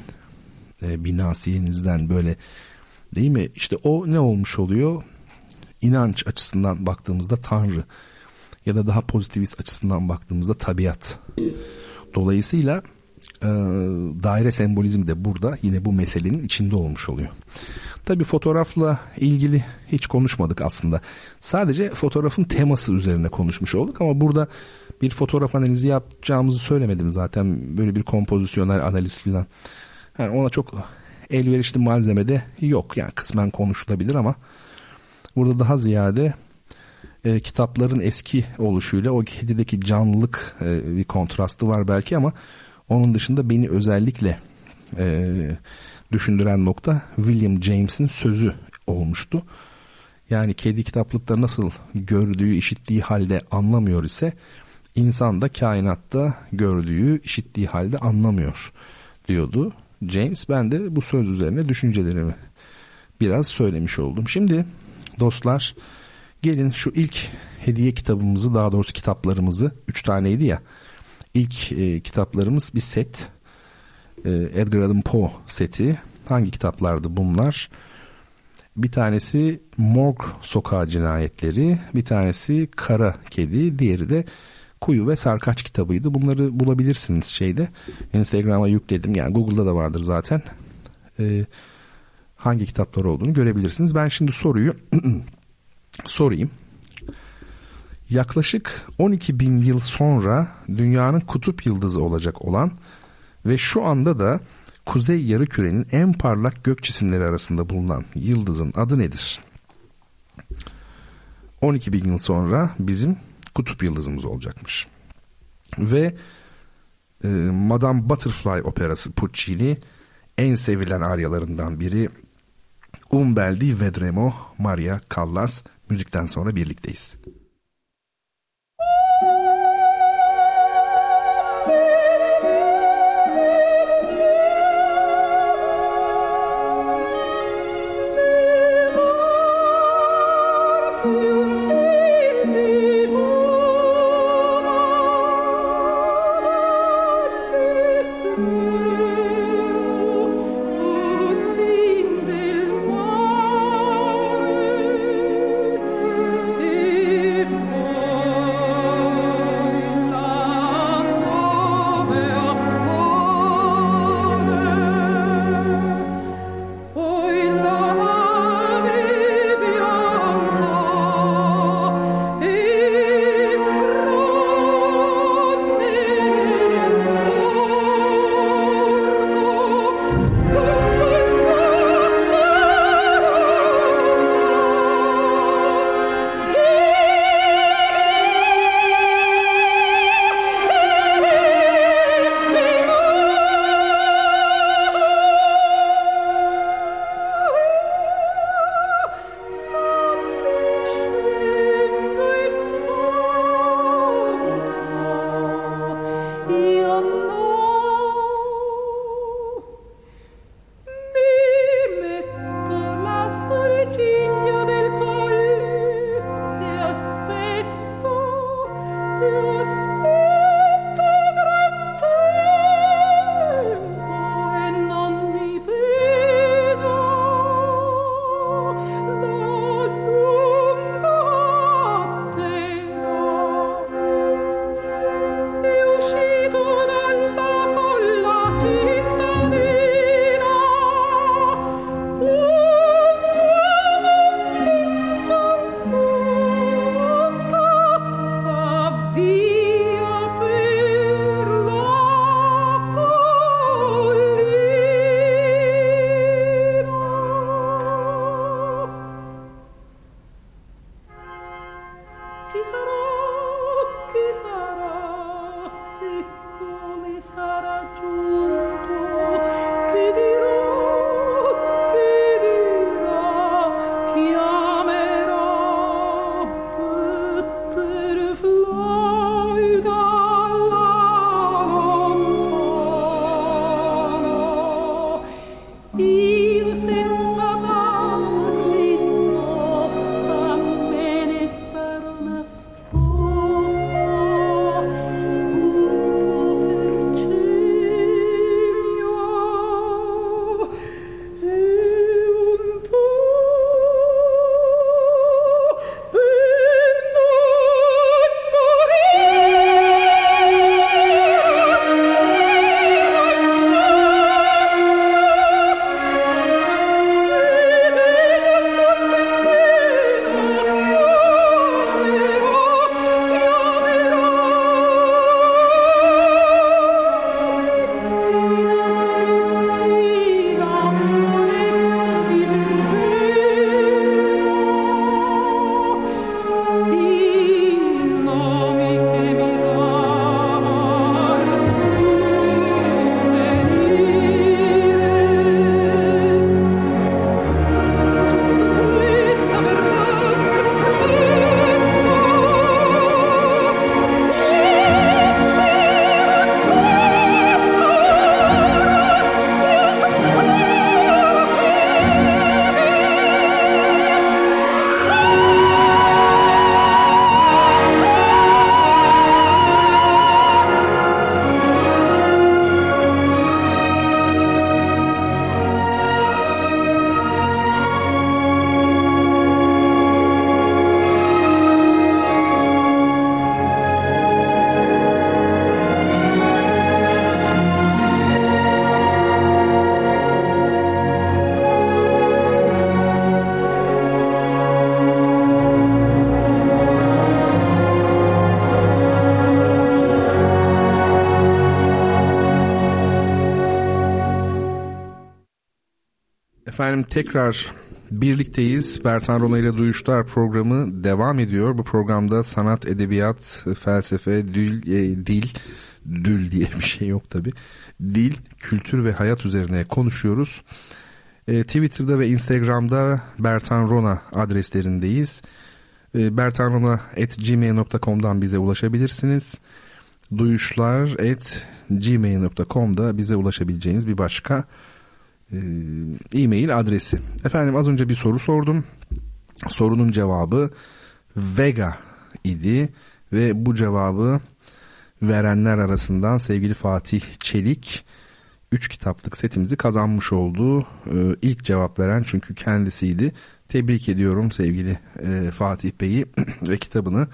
e, binasiyenizden böyle değil mi? İşte o ne olmuş oluyor? İnanç açısından baktığımızda Tanrı ya da daha pozitivist açısından baktığımızda tabiat. Dolayısıyla e, daire sembolizmi de burada yine bu meselenin içinde olmuş oluyor. Tabi fotoğrafla ilgili hiç konuşmadık aslında. Sadece fotoğrafın teması üzerine konuşmuş olduk ama burada bir fotoğraf analizi yapacağımızı söylemedim zaten. Böyle bir kompozisyonel analiz falan Yani ona çok elverişli malzeme de yok. Yani kısmen konuşulabilir ama burada daha ziyade e, kitapların eski oluşuyla o kedideki canlılık e, bir kontrastı var belki ama onun dışında beni özellikle e, düşündüren nokta William James'in sözü olmuştu. Yani kedi kitaplıkta nasıl gördüğü, işittiği halde anlamıyor ise insan da kainatta gördüğü, işittiği halde anlamıyor diyordu James. Ben de bu söz üzerine düşüncelerimi biraz söylemiş oldum. Şimdi dostlar gelin şu ilk hediye kitabımızı daha doğrusu kitaplarımızı üç taneydi ya ilk e, kitaplarımız bir set. E, Edgar Allan Poe seti. Hangi kitaplardı bunlar? Bir tanesi Morg Sokağı Cinayetleri bir tanesi Kara Kedi diğeri de Kuyu ve Sarkaç kitabıydı. Bunları bulabilirsiniz şeyde. Instagram'a yükledim. Yani Google'da da vardır zaten. E, hangi kitaplar olduğunu görebilirsiniz. Ben şimdi soruyu sorayım yaklaşık 12 bin yıl sonra dünyanın kutup yıldızı olacak olan ve şu anda da kuzey yarımkürenin en parlak gök cisimleri arasında bulunan yıldızın adı nedir? 12 bin yıl sonra bizim kutup yıldızımız olacakmış. Ve e, Madame Butterfly operası Puccini en sevilen aryalarından biri Umbeldi Vedremo Maria Callas müzikten sonra birlikteyiz. Christ. Tekrar birlikteyiz. Bertan Rona ile Duyuşlar programı devam ediyor. Bu programda sanat, edebiyat, felsefe, dil, e, dil, dül diye bir şey yok tabi. Dil, kültür ve hayat üzerine konuşuyoruz. E, Twitter'da ve Instagram'da Bertan Rona adreslerindeyiz. E, bertanrona.gmail.com'dan bize ulaşabilirsiniz. Duyuşlar at gmail.com'da bize ulaşabileceğiniz bir başka e-mail adresi. Efendim az önce bir soru sordum. Sorunun cevabı Vega idi ve bu cevabı verenler arasından sevgili Fatih Çelik 3 kitaplık setimizi kazanmış oldu. Ee, ilk cevap veren çünkü kendisiydi. Tebrik ediyorum sevgili e, Fatih Bey'i ve kitabını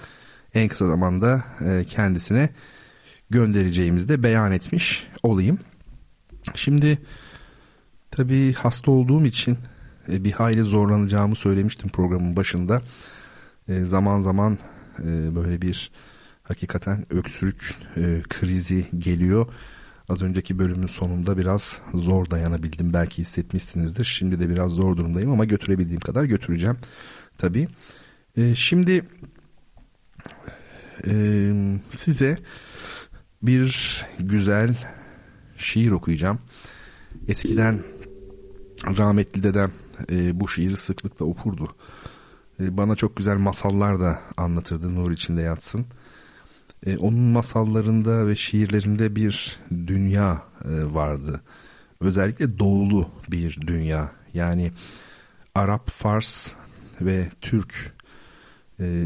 en kısa zamanda e, kendisine göndereceğimizi de beyan etmiş olayım. Şimdi tabii hasta olduğum için e, bir hayli zorlanacağımı söylemiştim programın başında. E, zaman zaman e, böyle bir hakikaten öksürük krizi geliyor. Az önceki bölümün sonunda biraz zor dayanabildim. Belki hissetmişsinizdir. Şimdi de biraz zor durumdayım ama götürebildiğim kadar götüreceğim. Tabii. Şimdi size bir güzel şiir okuyacağım. Eskiden rahmetli dedem e, bu şiiri sıklıkla okurdu. E, bana çok güzel masallar da anlatırdı nur içinde yatsın. E, onun masallarında ve şiirlerinde bir dünya e, vardı. Özellikle doğulu bir dünya. Yani Arap, Fars ve Türk e,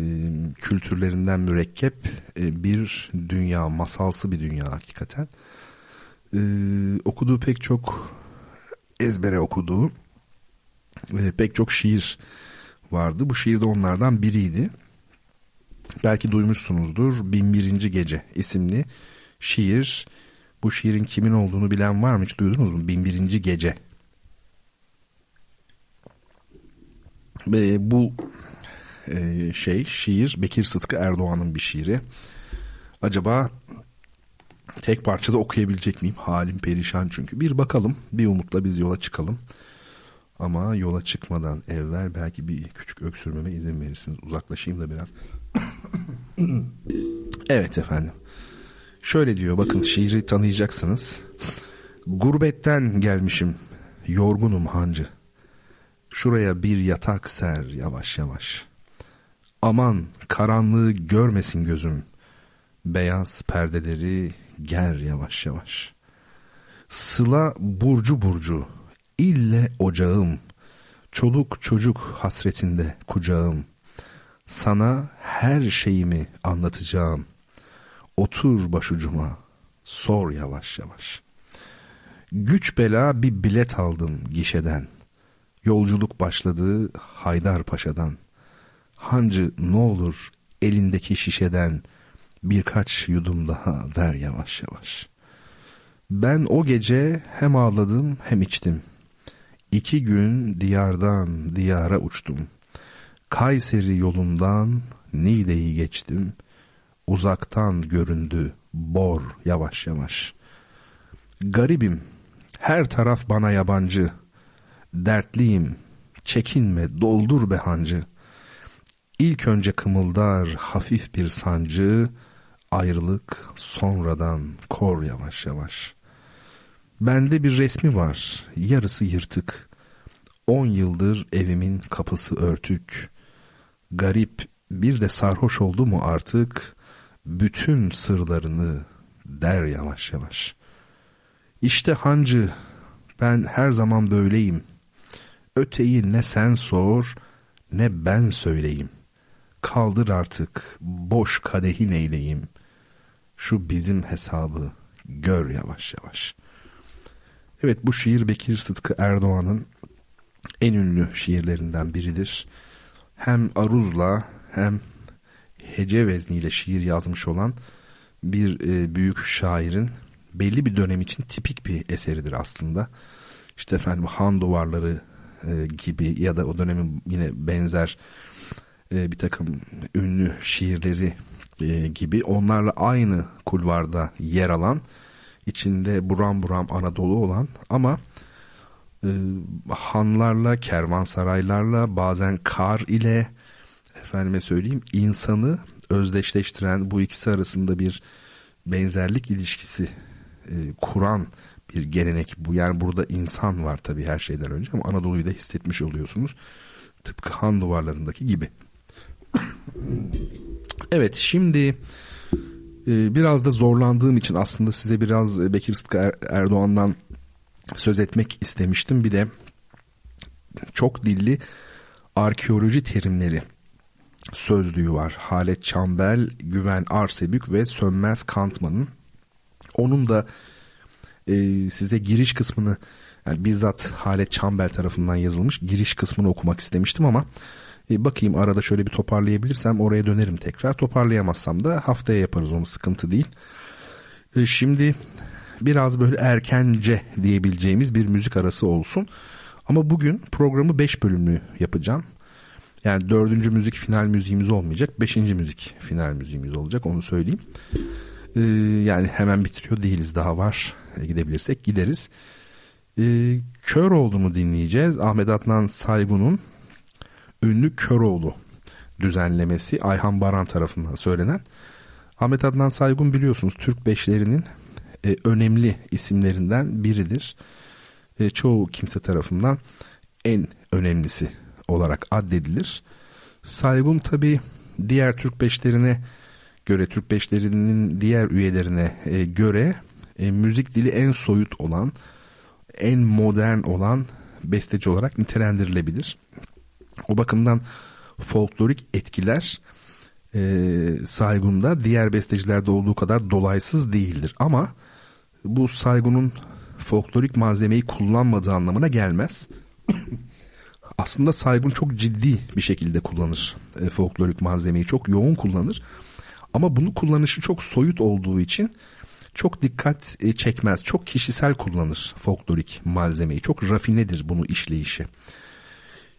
kültürlerinden mürekkep e, bir dünya, masalsı bir dünya hakikaten. E, okuduğu pek çok ezbere okuduğu e, pek çok şiir vardı. Bu şiir de onlardan biriydi. Belki duymuşsunuzdur. Binbirinci Gece isimli şiir. Bu şiirin kimin olduğunu bilen var mı? Hiç duydunuz mu? Binbirinci Gece. Ve bu e, şey şiir Bekir Sıtkı Erdoğan'ın bir şiiri. Acaba tek parçada okuyabilecek miyim? Halim perişan çünkü. Bir bakalım. Bir umutla biz yola çıkalım. Ama yola çıkmadan evvel belki bir küçük öksürmeme izin verirsiniz. Uzaklaşayım da biraz. evet efendim. Şöyle diyor bakın şiiri tanıyacaksınız. Gurbetten gelmişim. Yorgunum hancı. Şuraya bir yatak ser yavaş yavaş. Aman karanlığı görmesin gözüm. Beyaz perdeleri ger yavaş yavaş. Sıla burcu burcu, ille ocağım. Çoluk çocuk hasretinde kucağım. Sana her şeyimi anlatacağım. Otur başucuma, sor yavaş yavaş. Güç bela bir bilet aldım gişeden. Yolculuk başladı Haydar Paşa'dan. Hancı ne olur elindeki şişeden birkaç yudum daha ver yavaş yavaş. Ben o gece hem ağladım hem içtim. İki gün diyardan diyara uçtum. Kayseri yolundan Niğde'yi geçtim. Uzaktan göründü bor yavaş yavaş. Garibim, her taraf bana yabancı. Dertliyim, çekinme, doldur be hancı. İlk önce kımıldar hafif bir sancı, ayrılık sonradan kor yavaş yavaş. Bende bir resmi var, yarısı yırtık. On yıldır evimin kapısı örtük. Garip bir de sarhoş oldu mu artık, bütün sırlarını der yavaş yavaş. İşte hancı, ben her zaman böyleyim. Öteyi ne sen sor, ne ben söyleyeyim. Kaldır artık, boş kadehin eyleyim. Şu bizim hesabı gör yavaş yavaş. Evet bu şiir Bekir Sıtkı Erdoğan'ın en ünlü şiirlerinden biridir. Hem aruzla hem hece vezniyle şiir yazmış olan bir e, büyük şairin belli bir dönem için tipik bir eseridir aslında. İşte efendim Han Duvarları e, gibi ya da o dönemin yine benzer e, bir takım ünlü şiirleri e, gibi onlarla aynı kulvarda yer alan içinde buram buram Anadolu olan ama e, hanlarla, kervansaraylarla, bazen kar ile efendime söyleyeyim insanı özdeşleştiren bu ikisi arasında bir benzerlik ilişkisi e, kuran bir gelenek bu. Yani burada insan var tabii her şeyden önce ama Anadolu'yu da hissetmiş oluyorsunuz. Tıpkı han duvarlarındaki gibi. Evet şimdi e, biraz da zorlandığım için aslında size biraz Bekir Sıtkı er-, Erdoğan'dan söz etmek istemiştim. Bir de çok dilli arkeoloji terimleri sözlüğü var. Halet Çambel, Güven Arsebük ve Sönmez Kantman'ın. Onun da e, size giriş kısmını yani bizzat Halet Çambel tarafından yazılmış giriş kısmını okumak istemiştim ama e, bakayım arada şöyle bir toparlayabilirsem oraya dönerim tekrar. Toparlayamazsam da haftaya yaparız onu sıkıntı değil. E, şimdi biraz böyle erkence diyebileceğimiz bir müzik arası olsun. Ama bugün programı 5 bölümlü yapacağım. Yani dördüncü müzik final müziğimiz olmayacak. Beşinci müzik final müziğimiz olacak onu söyleyeyim. Ee, yani hemen bitiriyor değiliz daha var. E, gidebilirsek gideriz. Ee, Köroğlu'nu dinleyeceğiz. Ahmet Adnan Saygun'un ünlü Köroğlu düzenlemesi Ayhan Baran tarafından söylenen. Ahmet Adnan Saygun biliyorsunuz Türk beşlerinin e, önemli isimlerinden biridir. E, çoğu kimse tarafından en önemlisi olarak addedilir. Saygun tabi diğer Türk beşlerine göre Türk beşlerinin diğer üyelerine e, göre e, müzik dili en soyut olan en modern olan besteci olarak nitelendirilebilir. O bakımdan folklorik etkiler e, Saygun'da diğer bestecilerde olduğu kadar dolaysız değildir. Ama bu Saygun'un folklorik malzemeyi kullanmadığı anlamına gelmez. Aslında Saygun çok ciddi bir şekilde kullanır e, folklorik malzemeyi çok yoğun kullanır. Ama bunu kullanışı çok soyut olduğu için çok dikkat e, çekmez. Çok kişisel kullanır folklorik malzemeyi. Çok rafinedir bunu işleyişi.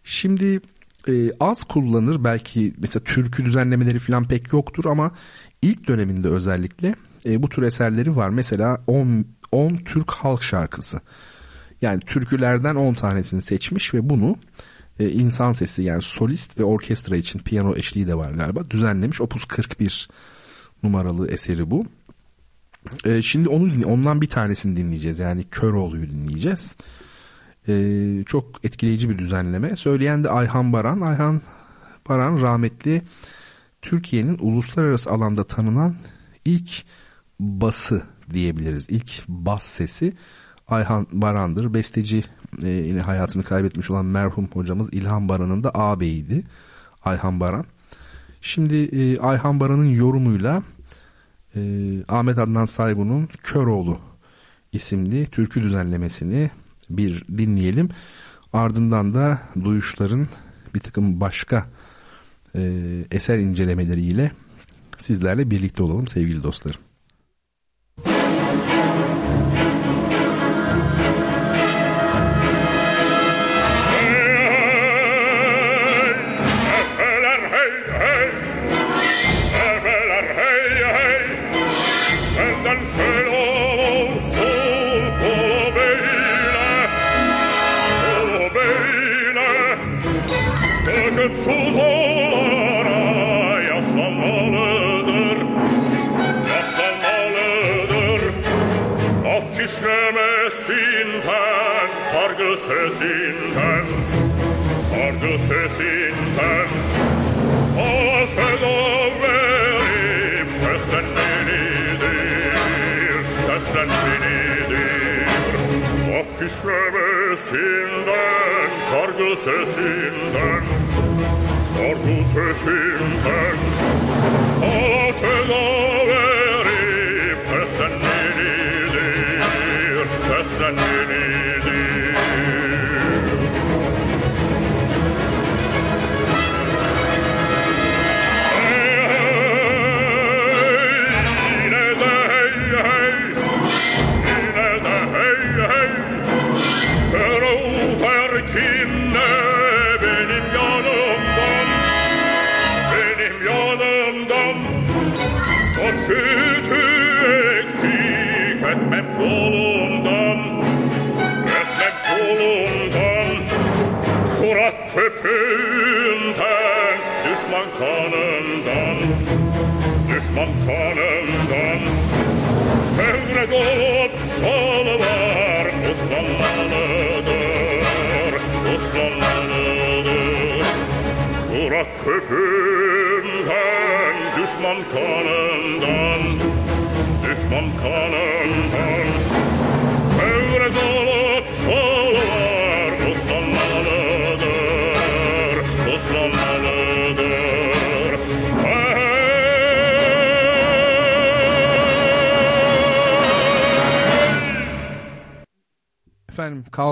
Şimdi e, az kullanır belki mesela türkü düzenlemeleri falan pek yoktur ama ilk döneminde özellikle e, bu tür eserleri var. Mesela 10 10 Türk halk şarkısı. Yani türkülerden 10 tanesini seçmiş ve bunu e, insan sesi yani solist ve orkestra için piyano eşliği de var galiba düzenlemiş. Opus 41 numaralı eseri bu. E, şimdi onu ondan bir tanesini dinleyeceğiz. Yani Köroğlu'yu dinleyeceğiz. E, çok etkileyici bir düzenleme. Söyleyen de Ayhan Baran. Ayhan Baran rahmetli Türkiye'nin uluslararası alanda tanınan ilk bası diyebiliriz. İlk bas sesi Ayhan Baran'dır. Besteci e, yine hayatını kaybetmiş olan merhum hocamız İlhan Baran'ın da ağabeyiydi. Ayhan Baran. Şimdi e, Ayhan Baran'ın yorumuyla e, Ahmet Adnan Saygun'un Köroğlu isimli türkü düzenlemesini bir dinleyelim. Ardından da duyuşların bir takım başka e, eser incelemeleriyle sizlerle birlikte olalım sevgili dostlarım.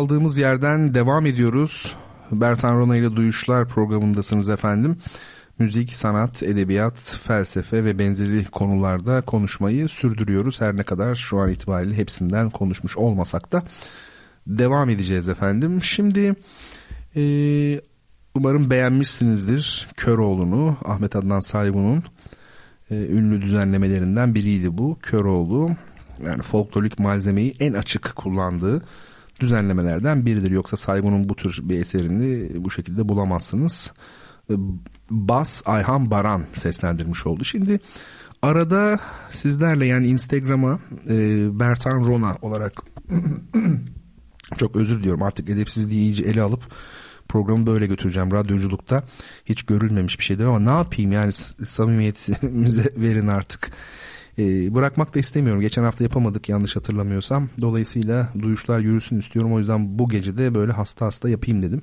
Kaldığımız yerden devam ediyoruz. Bertan Rona ile Duyuşlar programındasınız efendim. Müzik, sanat, edebiyat, felsefe ve benzeri konularda konuşmayı sürdürüyoruz. Her ne kadar şu an itibariyle hepsinden konuşmuş olmasak da devam edeceğiz efendim. Şimdi e, umarım beğenmişsinizdir Köroğlu'nu, Ahmet Adnan Saygun'un e, ünlü düzenlemelerinden biriydi bu. Köroğlu yani folklorik malzemeyi en açık kullandığı düzenlemelerden biridir. Yoksa Saygun'un bu tür bir eserini bu şekilde bulamazsınız. E, Bas Ayhan Baran seslendirmiş oldu. Şimdi arada sizlerle yani Instagram'a e, Bertan Rona olarak çok özür diliyorum artık edepsizliği iyice ele alıp programı böyle götüreceğim. Radyoculukta hiç görülmemiş bir şeydir ama ne yapayım yani samimiyetimize verin artık. E, bırakmak da istemiyorum. Geçen hafta yapamadık yanlış hatırlamıyorsam. Dolayısıyla duyuşlar yürüsün istiyorum. O yüzden bu gece de böyle hasta hasta yapayım dedim.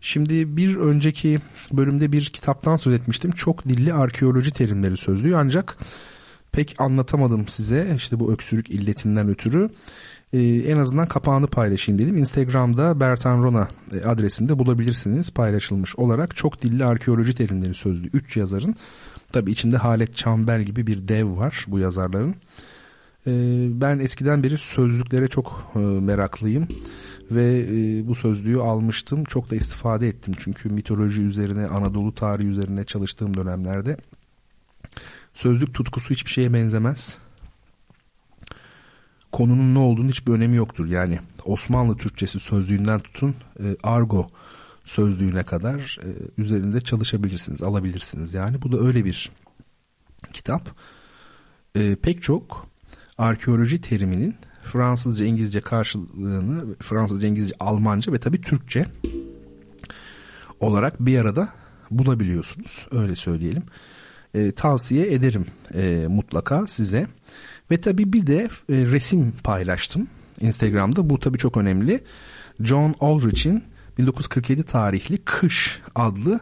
Şimdi bir önceki bölümde bir kitaptan söz etmiştim. Çok dilli arkeoloji terimleri sözlüğü ancak pek anlatamadım size. İşte bu öksürük illetinden ötürü. Ee, en azından kapağını paylaşayım dedim. Instagram'da Bertan Rona e, adresinde bulabilirsiniz paylaşılmış olarak. Çok dilli arkeoloji terimleri sözlüğü 3 yazarın. Tabi içinde Halet Çambel gibi bir dev var bu yazarların. Ee, ben eskiden beri sözlüklere çok e, meraklıyım ve e, bu sözlüğü almıştım. Çok da istifade ettim çünkü mitoloji üzerine, Anadolu tarihi üzerine çalıştığım dönemlerde sözlük tutkusu hiçbir şeye benzemez. Konunun ne olduğunu hiçbir önemi yoktur. Yani Osmanlı Türkçesi sözlüğünden tutun e, argo sözlüğüne kadar e, üzerinde çalışabilirsiniz, alabilirsiniz. Yani bu da öyle bir kitap. E, pek çok arkeoloji teriminin Fransızca, İngilizce karşılığını Fransızca, İngilizce, Almanca ve tabii Türkçe olarak bir arada bulabiliyorsunuz. Öyle söyleyelim. E, tavsiye ederim e, mutlaka size. Ve tabii bir de e, resim paylaştım Instagram'da. Bu tabii çok önemli. John Aldrich'in 1947 tarihli Kış adlı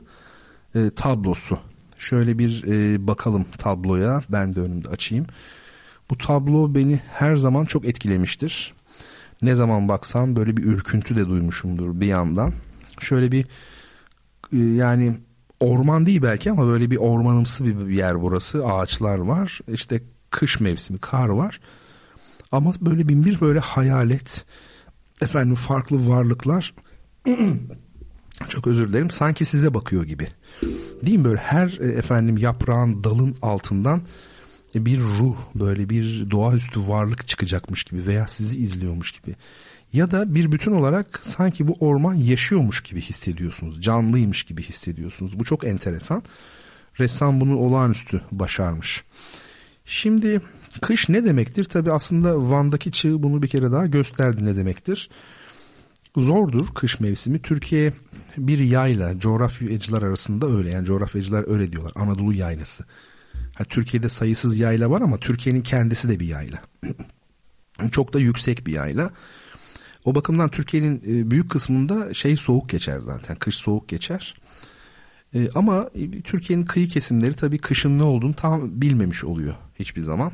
e, tablosu. Şöyle bir e, bakalım tabloya. Ben de önümde açayım. Bu tablo beni her zaman çok etkilemiştir. Ne zaman baksam böyle bir ürküntü de duymuşumdur bir yandan. Şöyle bir e, yani orman değil belki ama böyle bir ormanımsı bir yer burası. Ağaçlar var. İşte kış mevsimi kar var. Ama böyle bin bir böyle hayalet efendim farklı varlıklar çok özür dilerim sanki size bakıyor gibi. Değil mi böyle her e, efendim yaprağın dalın altından e, bir ruh böyle bir doğaüstü varlık çıkacakmış gibi veya sizi izliyormuş gibi. Ya da bir bütün olarak sanki bu orman yaşıyormuş gibi hissediyorsunuz. Canlıymış gibi hissediyorsunuz. Bu çok enteresan. Ressam bunu olağanüstü başarmış. Şimdi kış ne demektir? Tabi aslında Van'daki çığ bunu bir kere daha gösterdi ne demektir. Zordur kış mevsimi. Türkiye bir yayla coğrafyacılar arasında öyle yani coğrafyacılar öyle diyorlar. Anadolu yaylası. Ha, Türkiye'de sayısız yayla var ama Türkiye'nin kendisi de bir yayla. Çok da yüksek bir yayla. O bakımdan Türkiye'nin e, büyük kısmında şey soğuk geçer zaten. Kış soğuk geçer. E, ama e, Türkiye'nin kıyı kesimleri tabii kışın ne olduğunu tam bilmemiş oluyor hiçbir zaman.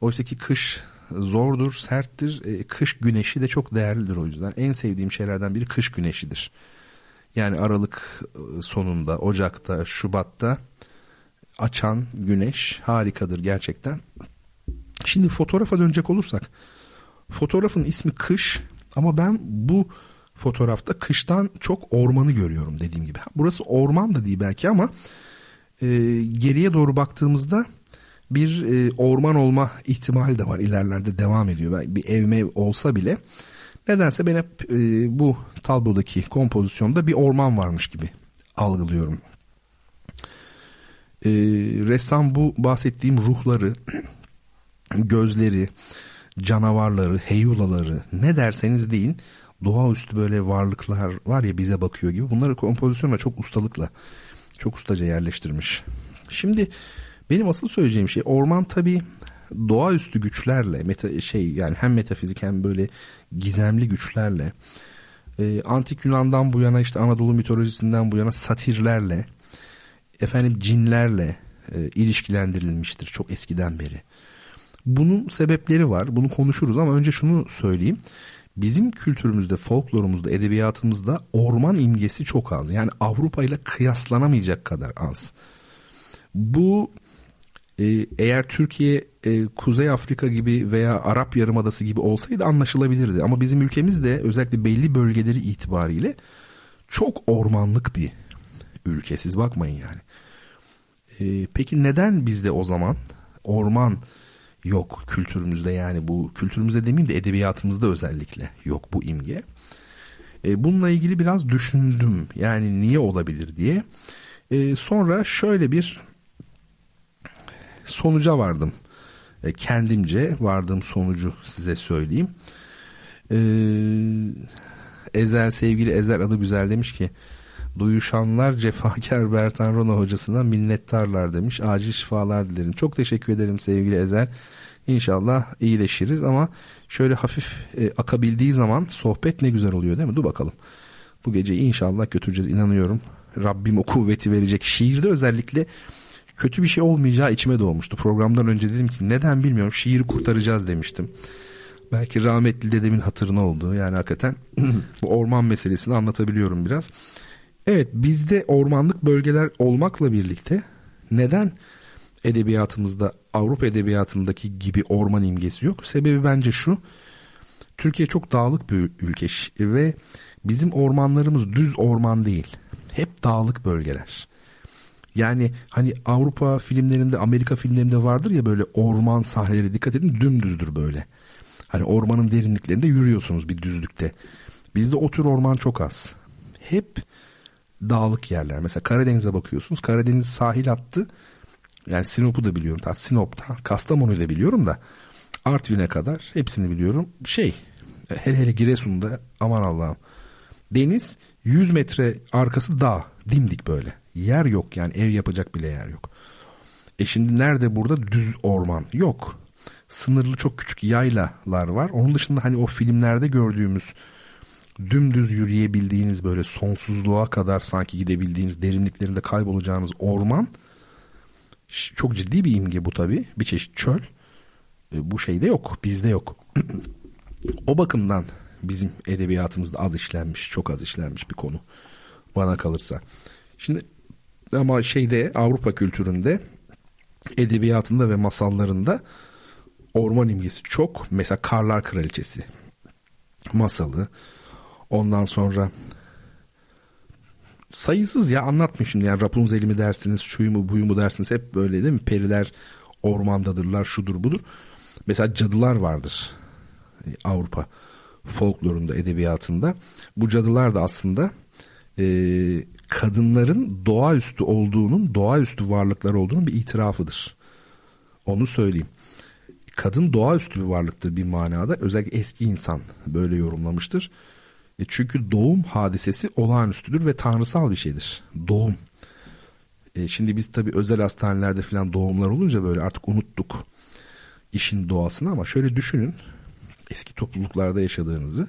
Oysa ki kış zordur, serttir. Kış güneşi de çok değerlidir o yüzden. En sevdiğim şeylerden biri kış güneşidir. Yani Aralık sonunda, Ocak'ta, Şubat'ta açan güneş harikadır gerçekten. Şimdi fotoğrafa dönecek olursak fotoğrafın ismi kış ama ben bu fotoğrafta kıştan çok ormanı görüyorum dediğim gibi. Burası orman da değil belki ama e, geriye doğru baktığımızda bir e, orman olma ihtimali de var ilerlerde devam ediyor. Bir ev mev olsa bile Nedense ben hep e, bu tablodaki kompozisyonda bir orman varmış gibi algılıyorum. E, ressam bu bahsettiğim ruhları, gözleri, canavarları, heyulaları ne derseniz deyin doğaüstü böyle varlıklar var ya bize bakıyor gibi bunları kompozisyonla çok ustalıkla çok ustaca yerleştirmiş. Şimdi benim asıl söyleyeceğim şey orman tabi doğaüstü güçlerle meta, şey yani hem metafizik hem böyle gizemli güçlerle e, antik Yunan'dan bu yana işte Anadolu mitolojisinden bu yana satirlerle efendim cinlerle e, ilişkilendirilmiştir çok eskiden beri. Bunun sebepleri var. Bunu konuşuruz ama önce şunu söyleyeyim. Bizim kültürümüzde, folklorumuzda, edebiyatımızda orman imgesi çok az. Yani Avrupa ile kıyaslanamayacak kadar az. Bu eğer Türkiye e, Kuzey Afrika gibi veya Arap Yarımadası gibi olsaydı anlaşılabilirdi. Ama bizim ülkemizde özellikle belli bölgeleri itibariyle çok ormanlık bir ülke. Siz bakmayın yani. E, peki neden bizde o zaman orman yok kültürümüzde yani bu kültürümüzde demeyeyim de edebiyatımızda özellikle yok bu imge. E, bununla ilgili biraz düşündüm yani niye olabilir diye. E, sonra şöyle bir sonuca vardım. E, kendimce vardığım sonucu size söyleyeyim. E, Ezel sevgili Ezel adı güzel demiş ki Duyuşanlar cefakar Bertan Rona hocasına minnettarlar demiş. Acil şifalar dilerim. Çok teşekkür ederim sevgili Ezel. İnşallah iyileşiriz ama şöyle hafif e, akabildiği zaman sohbet ne güzel oluyor değil mi? Dur bakalım. Bu gece inşallah götüreceğiz inanıyorum. Rabbim o kuvveti verecek. Şiirde özellikle kötü bir şey olmayacağı içime doğmuştu. Programdan önce dedim ki neden bilmiyorum şiiri kurtaracağız demiştim. Belki rahmetli dedemin hatırına oldu. Yani hakikaten bu orman meselesini anlatabiliyorum biraz. Evet bizde ormanlık bölgeler olmakla birlikte neden edebiyatımızda Avrupa edebiyatındaki gibi orman imgesi yok? Sebebi bence şu. Türkiye çok dağlık bir ülke ve bizim ormanlarımız düz orman değil. Hep dağlık bölgeler. Yani hani Avrupa filmlerinde, Amerika filmlerinde vardır ya böyle orman sahneleri dikkat edin dümdüzdür böyle. Hani ormanın derinliklerinde yürüyorsunuz bir düzlükte. Bizde o tür orman çok az. Hep dağlık yerler. Mesela Karadeniz'e bakıyorsunuz. Karadeniz sahil hattı yani Sinop'u da biliyorum. Ta Sinop'ta, Kastamonu'yu da biliyorum da Artvin'e kadar hepsini biliyorum. Şey hele hele Giresun'da aman Allah'ım. Deniz 100 metre arkası dağ dimdik böyle. Yer yok yani ev yapacak bile yer yok. E şimdi nerede burada düz orman? Yok. Sınırlı çok küçük yaylalar var. Onun dışında hani o filmlerde gördüğümüz dümdüz yürüyebildiğiniz böyle sonsuzluğa kadar sanki gidebildiğiniz derinliklerinde kaybolacağınız orman çok ciddi bir imge bu tabi bir çeşit çöl e, bu şeyde yok bizde yok o bakımdan bizim edebiyatımızda az işlenmiş çok az işlenmiş bir konu bana kalırsa şimdi ama şeyde Avrupa kültüründe edebiyatında ve masallarında orman imgesi çok mesela Karlar Kraliçesi masalı Ondan sonra sayısız ya anlatmışım yani Rapunzel'i mi dersiniz, şuyu mu buyu mu dersiniz hep böyle değil mi? Periler ormandadırlar, şudur budur. Mesela cadılar vardır e, Avrupa folklorunda, edebiyatında. Bu cadılar da aslında e, kadınların doğaüstü olduğunun, doğaüstü varlıklar olduğunun bir itirafıdır. Onu söyleyeyim. Kadın doğaüstü bir varlıktır bir manada. Özellikle eski insan böyle yorumlamıştır. E çünkü doğum hadisesi olağanüstüdür ve tanrısal bir şeydir. Doğum. E şimdi biz tabii özel hastanelerde falan doğumlar olunca böyle artık unuttuk işin doğasını ama şöyle düşünün. Eski topluluklarda yaşadığınızı.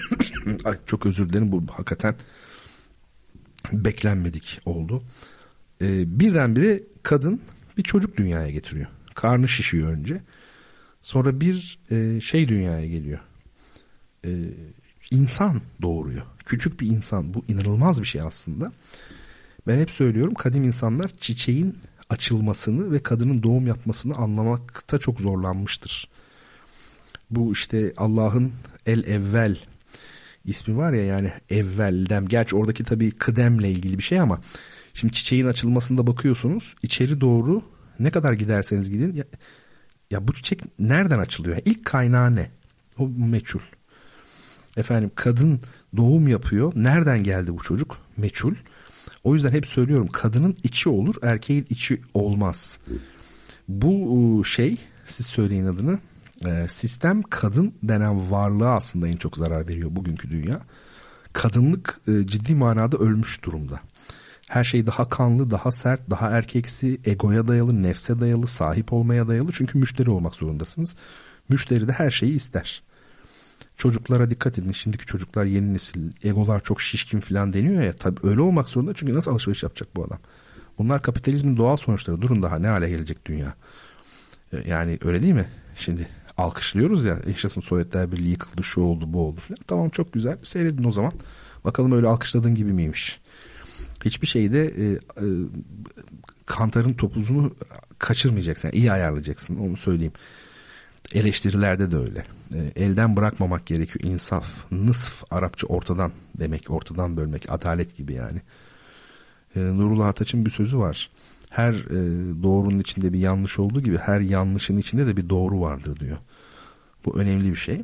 Ay, çok özür dilerim bu hakikaten beklenmedik oldu. E, birdenbire kadın bir çocuk dünyaya getiriyor. Karnı şişiyor önce. Sonra bir e, şey dünyaya geliyor. E, insan doğuruyor. Küçük bir insan. Bu inanılmaz bir şey aslında. Ben hep söylüyorum kadim insanlar çiçeğin açılmasını ve kadının doğum yapmasını anlamakta çok zorlanmıştır. Bu işte Allah'ın el evvel ismi var ya yani evvelden. Gerçi oradaki tabii kıdemle ilgili bir şey ama şimdi çiçeğin açılmasında bakıyorsunuz içeri doğru ne kadar giderseniz gidin ya, ya bu çiçek nereden açılıyor? İlk kaynağı ne? O meçhul. Efendim kadın doğum yapıyor. Nereden geldi bu çocuk? Meçhul. O yüzden hep söylüyorum kadının içi olur erkeğin içi olmaz. Bu şey siz söyleyin adını e, sistem kadın denen varlığa aslında en çok zarar veriyor bugünkü dünya. Kadınlık e, ciddi manada ölmüş durumda. Her şey daha kanlı, daha sert, daha erkeksi, egoya dayalı, nefse dayalı, sahip olmaya dayalı. Çünkü müşteri olmak zorundasınız. Müşteri de her şeyi ister. Çocuklara dikkat edin. Şimdiki çocuklar yeni nesil. Egolar çok şişkin falan deniyor ya. Tabii öyle olmak zorunda. Çünkü nasıl alışveriş yapacak bu adam? Bunlar kapitalizmin doğal sonuçları. Durun daha ne hale gelecek dünya. E, yani öyle değil mi? Şimdi alkışlıyoruz ya. Yaşasın Sovyetler Birliği yıkıldı, şu oldu, bu oldu falan. Tamam çok güzel. Seyredin o zaman. Bakalım öyle alkışladığın gibi miymiş? Hiçbir şeyde e, e, kantarın topuzunu kaçırmayacaksın. Yani iyi ayarlayacaksın. Onu söyleyeyim. Eleştirilerde de öyle. E, elden bırakmamak gerekiyor. İnsaf, nısf, Arapça ortadan demek, ortadan bölmek, adalet gibi yani. E, Nurullah Ataç'ın bir sözü var. Her e, doğrunun içinde bir yanlış olduğu gibi her yanlışın içinde de bir doğru vardır diyor. Bu önemli bir şey.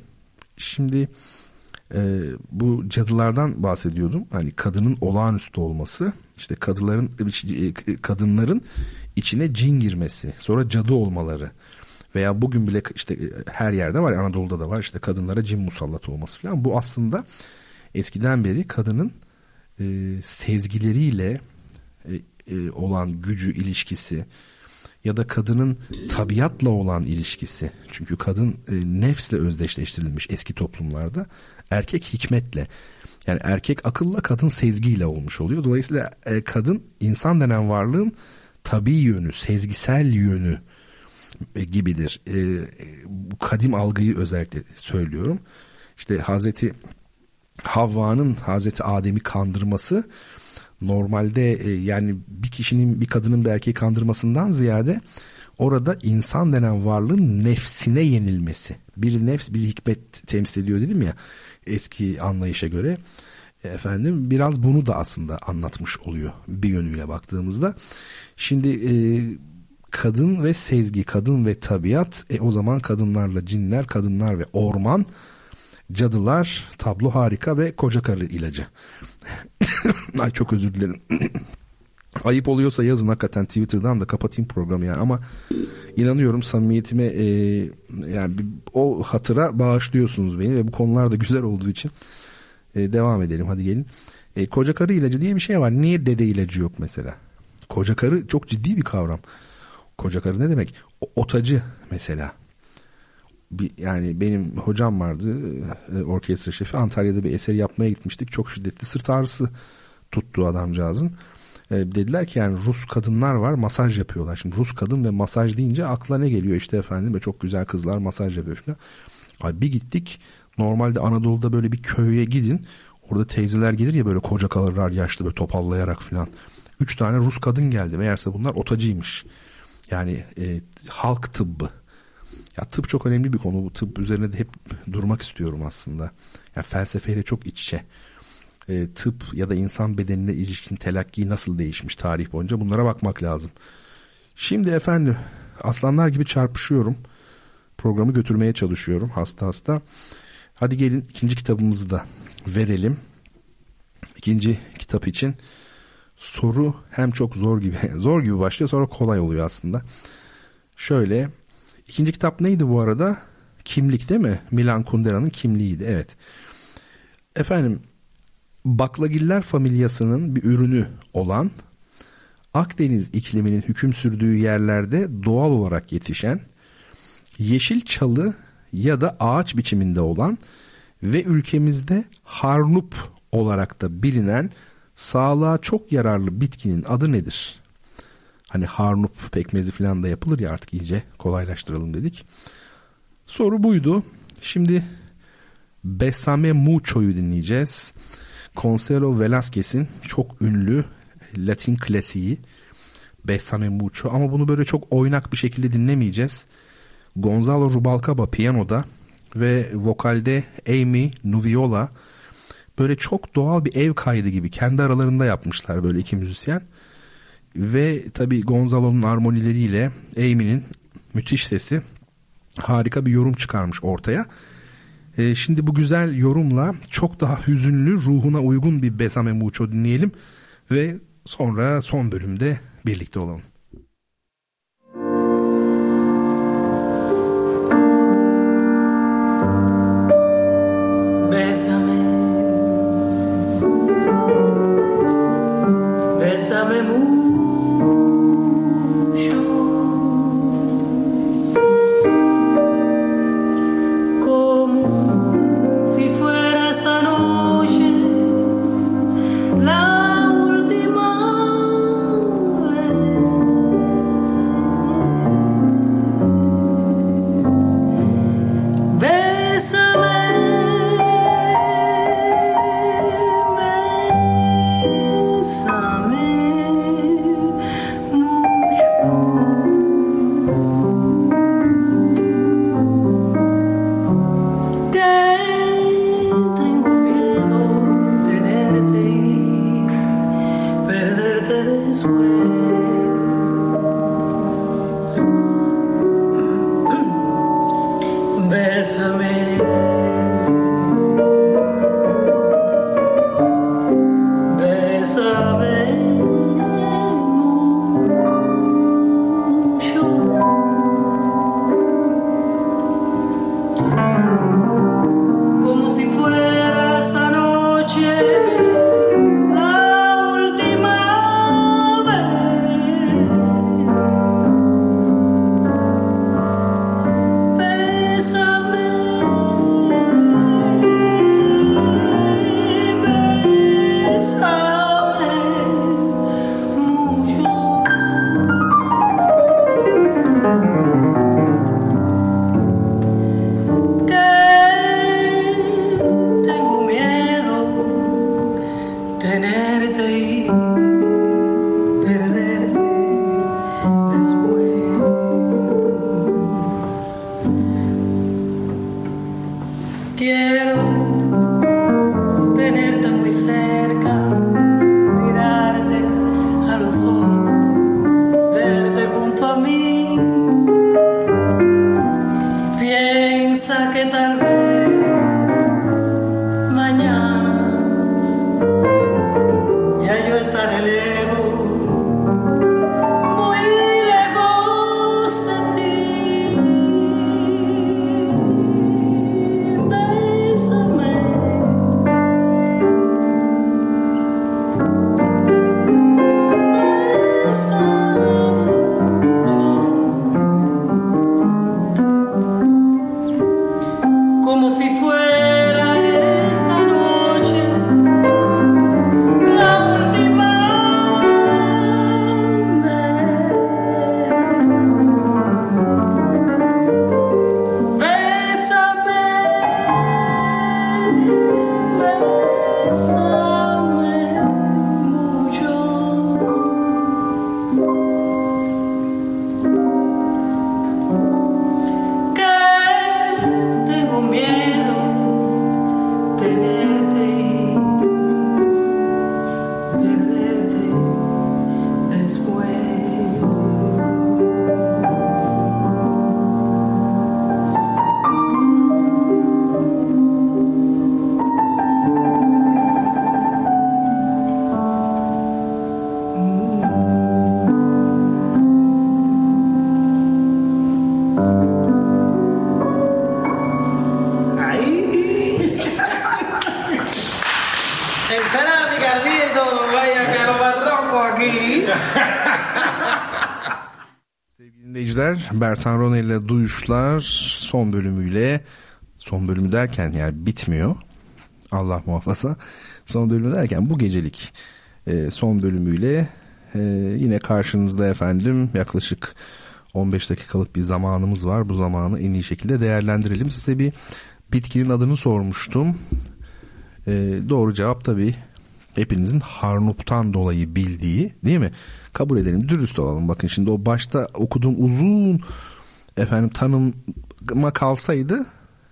Şimdi e, bu cadılardan bahsediyordum. Hani kadının olağanüstü olması, işte kadınların e, kadınların içine cin girmesi, sonra cadı olmaları veya bugün bile işte e, her yerde var Anadolu'da da var işte kadınlara cin musallat olması falan bu aslında eskiden beri kadının e, sezgileriyle e, olan gücü ilişkisi ya da kadının tabiatla olan ilişkisi çünkü kadın e, nefsle özdeşleştirilmiş eski toplumlarda erkek hikmetle yani erkek akılla kadın sezgiyle olmuş oluyor dolayısıyla e, kadın insan denen varlığın tabi yönü sezgisel yönü e, gibidir. Bu kadim algıyı özellikle söylüyorum. İşte Hazreti Havva'nın Hazreti Adem'i kandırması normalde e, yani bir kişinin bir kadının bir erkeği kandırmasından ziyade orada insan denen varlığın nefsine yenilmesi. Bir nefs bir hikmet temsil ediyor dedim ya eski anlayışa göre. Efendim biraz bunu da aslında anlatmış oluyor bir yönüyle baktığımızda. Şimdi e, kadın ve sezgi, kadın ve tabiat, e, o zaman kadınlarla cinler, kadınlar ve orman, cadılar, tablo harika ve koca karı ilacı. Ay çok özür dilerim. Ayıp oluyorsa yazın hakikaten Twitter'dan da kapatayım programı yani ama inanıyorum samimiyetime e, yani o hatıra bağışlıyorsunuz beni ve bu konular da güzel olduğu için e, devam edelim hadi gelin. E, koca karı ilacı diye bir şey var. Niye dede ilacı yok mesela? Koca karı çok ciddi bir kavram. Koca karı ne demek? O, otacı mesela. Bir, yani benim hocam vardı e, orkestra şefi Antalya'da bir eser yapmaya gitmiştik. Çok şiddetli sırt ağrısı tuttu adamcağızın. E, dediler ki yani Rus kadınlar var masaj yapıyorlar. Şimdi Rus kadın ve masaj deyince akla ne geliyor işte efendim ve çok güzel kızlar masaj yapıyor falan. Ay bir gittik normalde Anadolu'da böyle bir köye gidin orada teyzeler gelir ya böyle koca kalırlar yaşlı böyle topallayarak falan. Üç tane Rus kadın geldi meğerse bunlar otacıymış. Yani e, halk tıbbı. Ya tıp çok önemli bir konu. Bu tıp üzerine de hep durmak istiyorum aslında. Ya felsefeyle çok iç içe. E, tıp ya da insan bedenine ilişkin telakki nasıl değişmiş tarih boyunca bunlara bakmak lazım. Şimdi efendim aslanlar gibi çarpışıyorum. Programı götürmeye çalışıyorum hasta hasta. Hadi gelin ikinci kitabımızı da verelim. İkinci kitap için soru hem çok zor gibi zor gibi başlıyor sonra kolay oluyor aslında. Şöyle ikinci kitap neydi bu arada? Kimlik değil mi? Milan Kundera'nın kimliğiydi evet. Efendim baklagiller familyasının bir ürünü olan Akdeniz ikliminin hüküm sürdüğü yerlerde doğal olarak yetişen yeşil çalı ya da ağaç biçiminde olan ve ülkemizde harnup olarak da bilinen sağlığa çok yararlı bitkinin adı nedir? Hani harnup pekmezi falan da yapılır ya artık iyice kolaylaştıralım dedik. Soru buydu. Şimdi Besame Mucho'yu dinleyeceğiz. Consuelo Velázquez'in çok ünlü Latin klasiği Besame Mucho ama bunu böyle çok oynak bir şekilde dinlemeyeceğiz. Gonzalo Rubalcaba piyanoda ve vokalde Amy Nuviola böyle çok doğal bir ev kaydı gibi kendi aralarında yapmışlar böyle iki müzisyen. Ve tabi Gonzalo'nun armonileriyle Amy'nin müthiş sesi harika bir yorum çıkarmış ortaya. E, şimdi bu güzel yorumla çok daha hüzünlü, ruhuna uygun bir Besame Mucho dinleyelim ve sonra son bölümde birlikte olalım. Bésame, bésame mucho, Bertan Ronel ile Duyuşlar son bölümüyle son bölümü derken yani bitmiyor. Allah muhafaza. Son bölümü derken bu gecelik e, son bölümüyle e, yine karşınızda efendim yaklaşık 15 dakikalık bir zamanımız var. Bu zamanı en iyi şekilde değerlendirelim. Size bir bitkinin adını sormuştum. E, doğru cevap tabi hepinizin harnuptan dolayı bildiği değil mi? Kabul edelim dürüst olalım. Bakın şimdi o başta okuduğum uzun efendim tanıma kalsaydı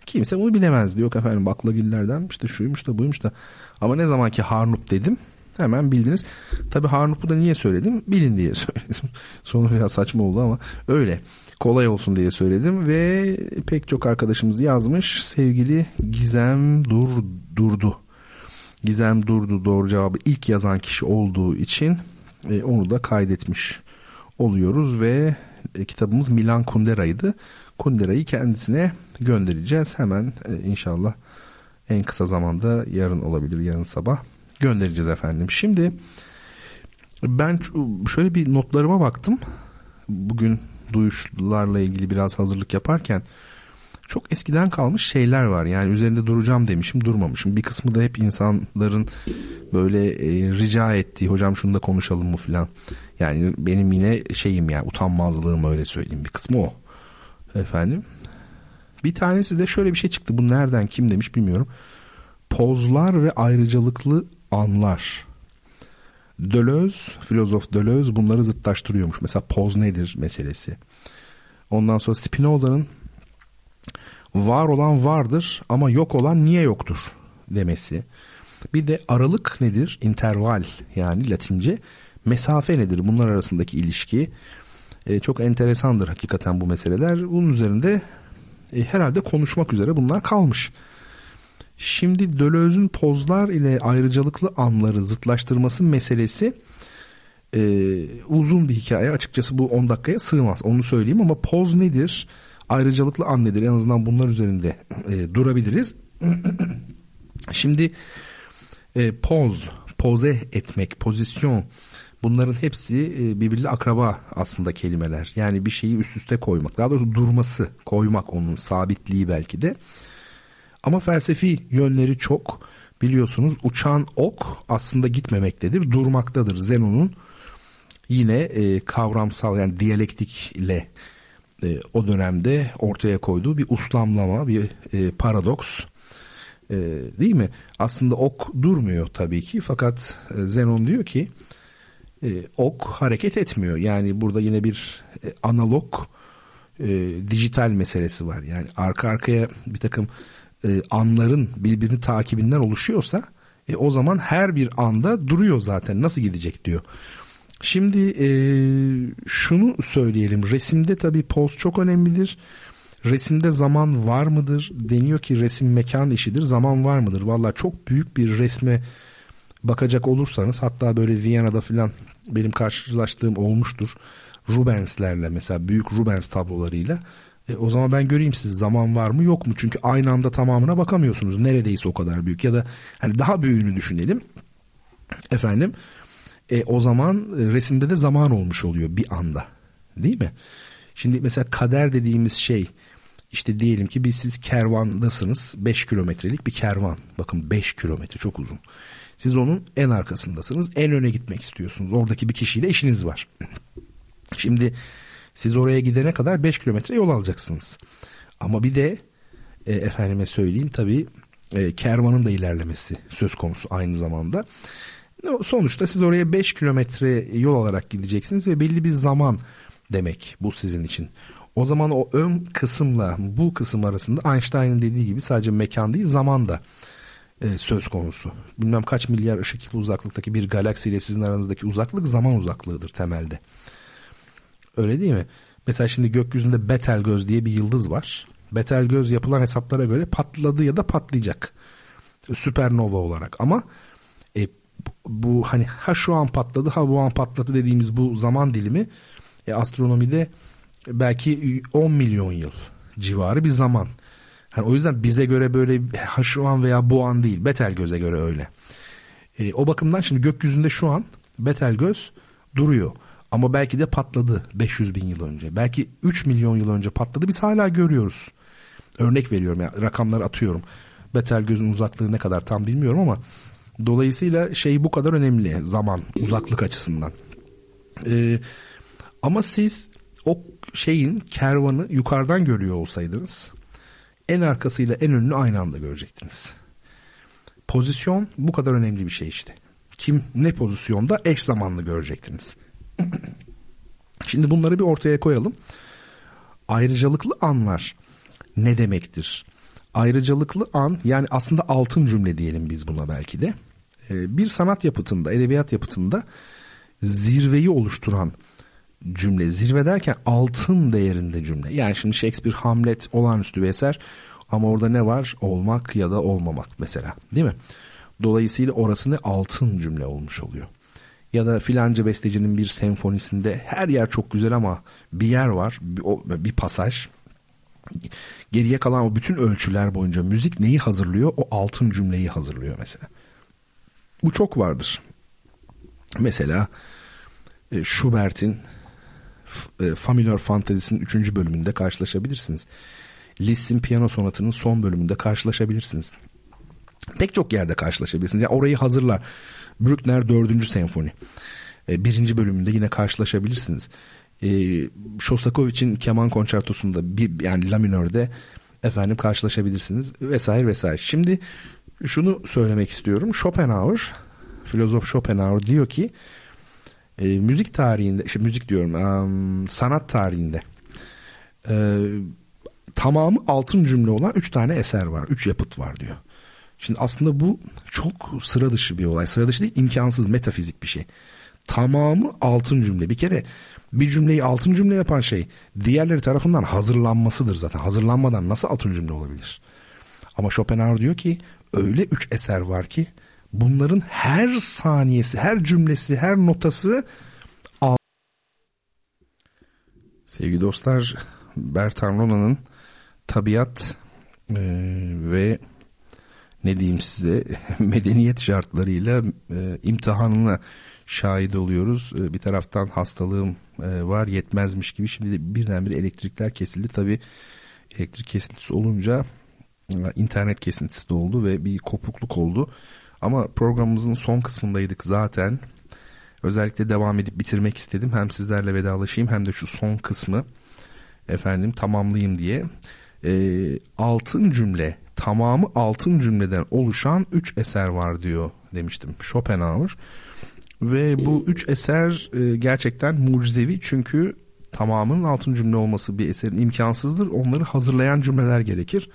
kimse bunu bilemezdi. Yok efendim baklagillerden işte şuymuş da buymuş da ama ne zaman ki harnup dedim Hemen bildiniz. Tabi Harnup'u da niye söyledim? Bilin diye söyledim. Sonu biraz saçma oldu ama öyle. Kolay olsun diye söyledim ve pek çok arkadaşımız yazmış. Sevgili Gizem Dur Durdu. Gizem Durdu doğru cevabı ilk yazan kişi olduğu için e, onu da kaydetmiş oluyoruz ve e, kitabımız Milan Kundera'ydı. Kundera'yı kendisine göndereceğiz. Hemen e, inşallah en kısa zamanda yarın olabilir yarın sabah göndereceğiz efendim. Şimdi ben şöyle bir notlarıma baktım. Bugün duyuşlarla ilgili biraz hazırlık yaparken çok eskiden kalmış şeyler var. Yani üzerinde duracağım demişim durmamışım. Bir kısmı da hep insanların böyle e, rica ettiği hocam şunu da konuşalım mı filan. Yani benim yine şeyim yani utanmazlığım öyle söyleyeyim bir kısmı o. Efendim. Bir tanesi de şöyle bir şey çıktı. Bu nereden kim demiş bilmiyorum. Pozlar ve ayrıcalıklı anlar. Deleuze, filozof Deleuze bunları zıtlaştırıyormuş. Mesela poz nedir meselesi. Ondan sonra Spinoza'nın var olan vardır ama yok olan niye yoktur demesi. Bir de aralık nedir? Interval yani Latince. Mesafe nedir? Bunlar arasındaki ilişki. E, çok enteresandır hakikaten bu meseleler. Bunun üzerinde e, herhalde konuşmak üzere bunlar kalmış. Şimdi Deleuze'ün pozlar ile ayrıcalıklı anları zıtlaştırması meselesi e, uzun bir hikaye. Açıkçası bu 10 dakikaya sığmaz. Onu söyleyeyim ama poz nedir? Ayrıcalıklı an nedir? En azından bunlar üzerinde e, durabiliriz. Şimdi e, poz, poze etmek, pozisyon bunların hepsi e, birbiriyle akraba aslında kelimeler. Yani bir şeyi üst üste koymak. Daha doğrusu durması, koymak onun sabitliği belki de. Ama felsefi yönleri çok. Biliyorsunuz uçan ok aslında gitmemektedir, durmaktadır. Zenon'un yine e, kavramsal yani diyalektikle e, o dönemde ortaya koyduğu bir uslamlama, bir e, paradoks. E, değil mi? Aslında ok durmuyor tabii ki fakat e, Zenon diyor ki e, ok hareket etmiyor. Yani burada yine bir e, analog e, dijital meselesi var. Yani arka arkaya bir takım e, anların birbirini takibinden oluşuyorsa e, o zaman her bir anda duruyor zaten nasıl gidecek diyor. Şimdi e, şunu söyleyelim resimde tabii poz çok önemlidir. Resimde zaman var mıdır? Deniyor ki resim mekan işidir. Zaman var mıdır? Valla çok büyük bir resme bakacak olursanız hatta böyle Viyana'da filan benim karşılaştığım olmuştur. Rubens'lerle mesela büyük Rubens tablolarıyla e, o zaman ben göreyim siz zaman var mı yok mu? Çünkü aynı anda tamamına bakamıyorsunuz. Neredeyse o kadar büyük ya da hani daha büyüğünü düşünelim. Efendim e, o zaman e, resimde de zaman olmuş oluyor bir anda. Değil mi? Şimdi mesela kader dediğimiz şey işte diyelim ki biz siz kervandasınız 5 kilometrelik bir kervan. Bakın 5 kilometre çok uzun. Siz onun en arkasındasınız. En öne gitmek istiyorsunuz. Oradaki bir kişiyle işiniz var. Şimdi siz oraya gidene kadar 5 kilometre yol alacaksınız. Ama bir de e, efendime söyleyeyim tabii e, kervanın da ilerlemesi söz konusu aynı zamanda. Sonuçta siz oraya 5 kilometre yol alarak gideceksiniz ve belli bir zaman demek bu sizin için. O zaman o ön kısımla bu kısım arasında Einstein'ın dediği gibi sadece mekan değil zaman da e, söz konusu. Bilmem kaç milyar ışık yılı uzaklıktaki bir galaksiyle sizin aranızdaki uzaklık zaman uzaklığıdır temelde. Öyle değil mi? Mesela şimdi gökyüzünde Betelgöz diye bir yıldız var. Betelgöz yapılan hesaplara göre patladı ya da patlayacak. Süpernova olarak ama e, bu hani ha şu an patladı ha bu an patladı dediğimiz bu zaman dilimi e, astronomide belki 10 milyon yıl civarı bir zaman. Yani o yüzden bize göre böyle şu an veya bu an değil. Betelgöz'e göre öyle. E, o bakımdan şimdi gökyüzünde şu an Betelgöz duruyor. Ama belki de patladı 500 bin yıl önce. Belki 3 milyon yıl önce patladı. Biz hala görüyoruz. Örnek veriyorum yani rakamları atıyorum. Betelgöz'ün uzaklığı ne kadar tam bilmiyorum ama dolayısıyla şey bu kadar önemli zaman uzaklık açısından. Ee, ama siz o şeyin kervanı yukarıdan görüyor olsaydınız en arkasıyla en önünü aynı anda görecektiniz. Pozisyon bu kadar önemli bir şey işte. Kim ne pozisyonda eş zamanlı görecektiniz. Şimdi bunları bir ortaya koyalım. Ayrıcalıklı anlar ne demektir? Ayrıcalıklı an yani aslında altın cümle diyelim biz buna belki de. E, bir sanat yapıtında, edebiyat yapıtında zirveyi oluşturan cümle. Zirve derken altın değerinde cümle. Yani şimdi Shakespeare Hamlet olağanüstü bir eser ama orada ne var? Olmak ya da olmamak mesela değil mi? Dolayısıyla orası ne altın cümle olmuş oluyor. Ya da filanca bestecinin bir senfonisinde her yer çok güzel ama bir yer var, bir, o, bir pasaj. Geriye kalan o bütün ölçüler boyunca müzik neyi hazırlıyor? O altın cümleyi hazırlıyor mesela. Bu çok vardır. Mesela e, Schubert'in e, Familiar Fantasy'nin 3. bölümünde karşılaşabilirsiniz. Liszt'in piyano sonatının son bölümünde karşılaşabilirsiniz. Pek çok yerde karşılaşabilirsiniz. Yani orayı hazırlar. Bruckner 4. senfoni. E, birinci bölümünde yine karşılaşabilirsiniz. E, Shostakovich'in keman konçertosunda bir yani la minörde efendim karşılaşabilirsiniz vesaire vesaire. Şimdi şunu söylemek istiyorum. Schopenhauer, filozof Schopenhauer diyor ki e, müzik tarihinde, işte müzik diyorum, um, sanat tarihinde e, tamamı altın cümle olan üç tane eser var, üç yapıt var diyor. Şimdi aslında bu çok sıra dışı bir olay. Sıra dışı değil, imkansız, metafizik bir şey. Tamamı altın cümle. Bir kere bir cümleyi altın cümle yapan şey diğerleri tarafından hazırlanmasıdır zaten. Hazırlanmadan nasıl altın cümle olabilir? Ama Schopenhauer diyor ki öyle üç eser var ki bunların her saniyesi, her cümlesi, her notası Sevgili dostlar, Bertan Rona'nın tabiat e, ve ne diyeyim size medeniyet şartlarıyla e, imtihanına şahit oluyoruz. E, bir taraftan hastalığım e, var yetmezmiş gibi şimdi de birdenbire elektrikler kesildi. Tabi elektrik kesintisi olunca e, internet kesintisi de oldu ve bir kopukluk oldu. Ama programımızın son kısmındaydık zaten. Özellikle devam edip bitirmek istedim. Hem sizlerle vedalaşayım hem de şu son kısmı efendim tamamlayayım diye. E, altın cümle tamamı altın cümleden oluşan üç eser var diyor demiştim Schopenhauer. Ve bu üç eser e, gerçekten mucizevi çünkü tamamının altın cümle olması bir eserin imkansızdır. Onları hazırlayan cümleler gerekir.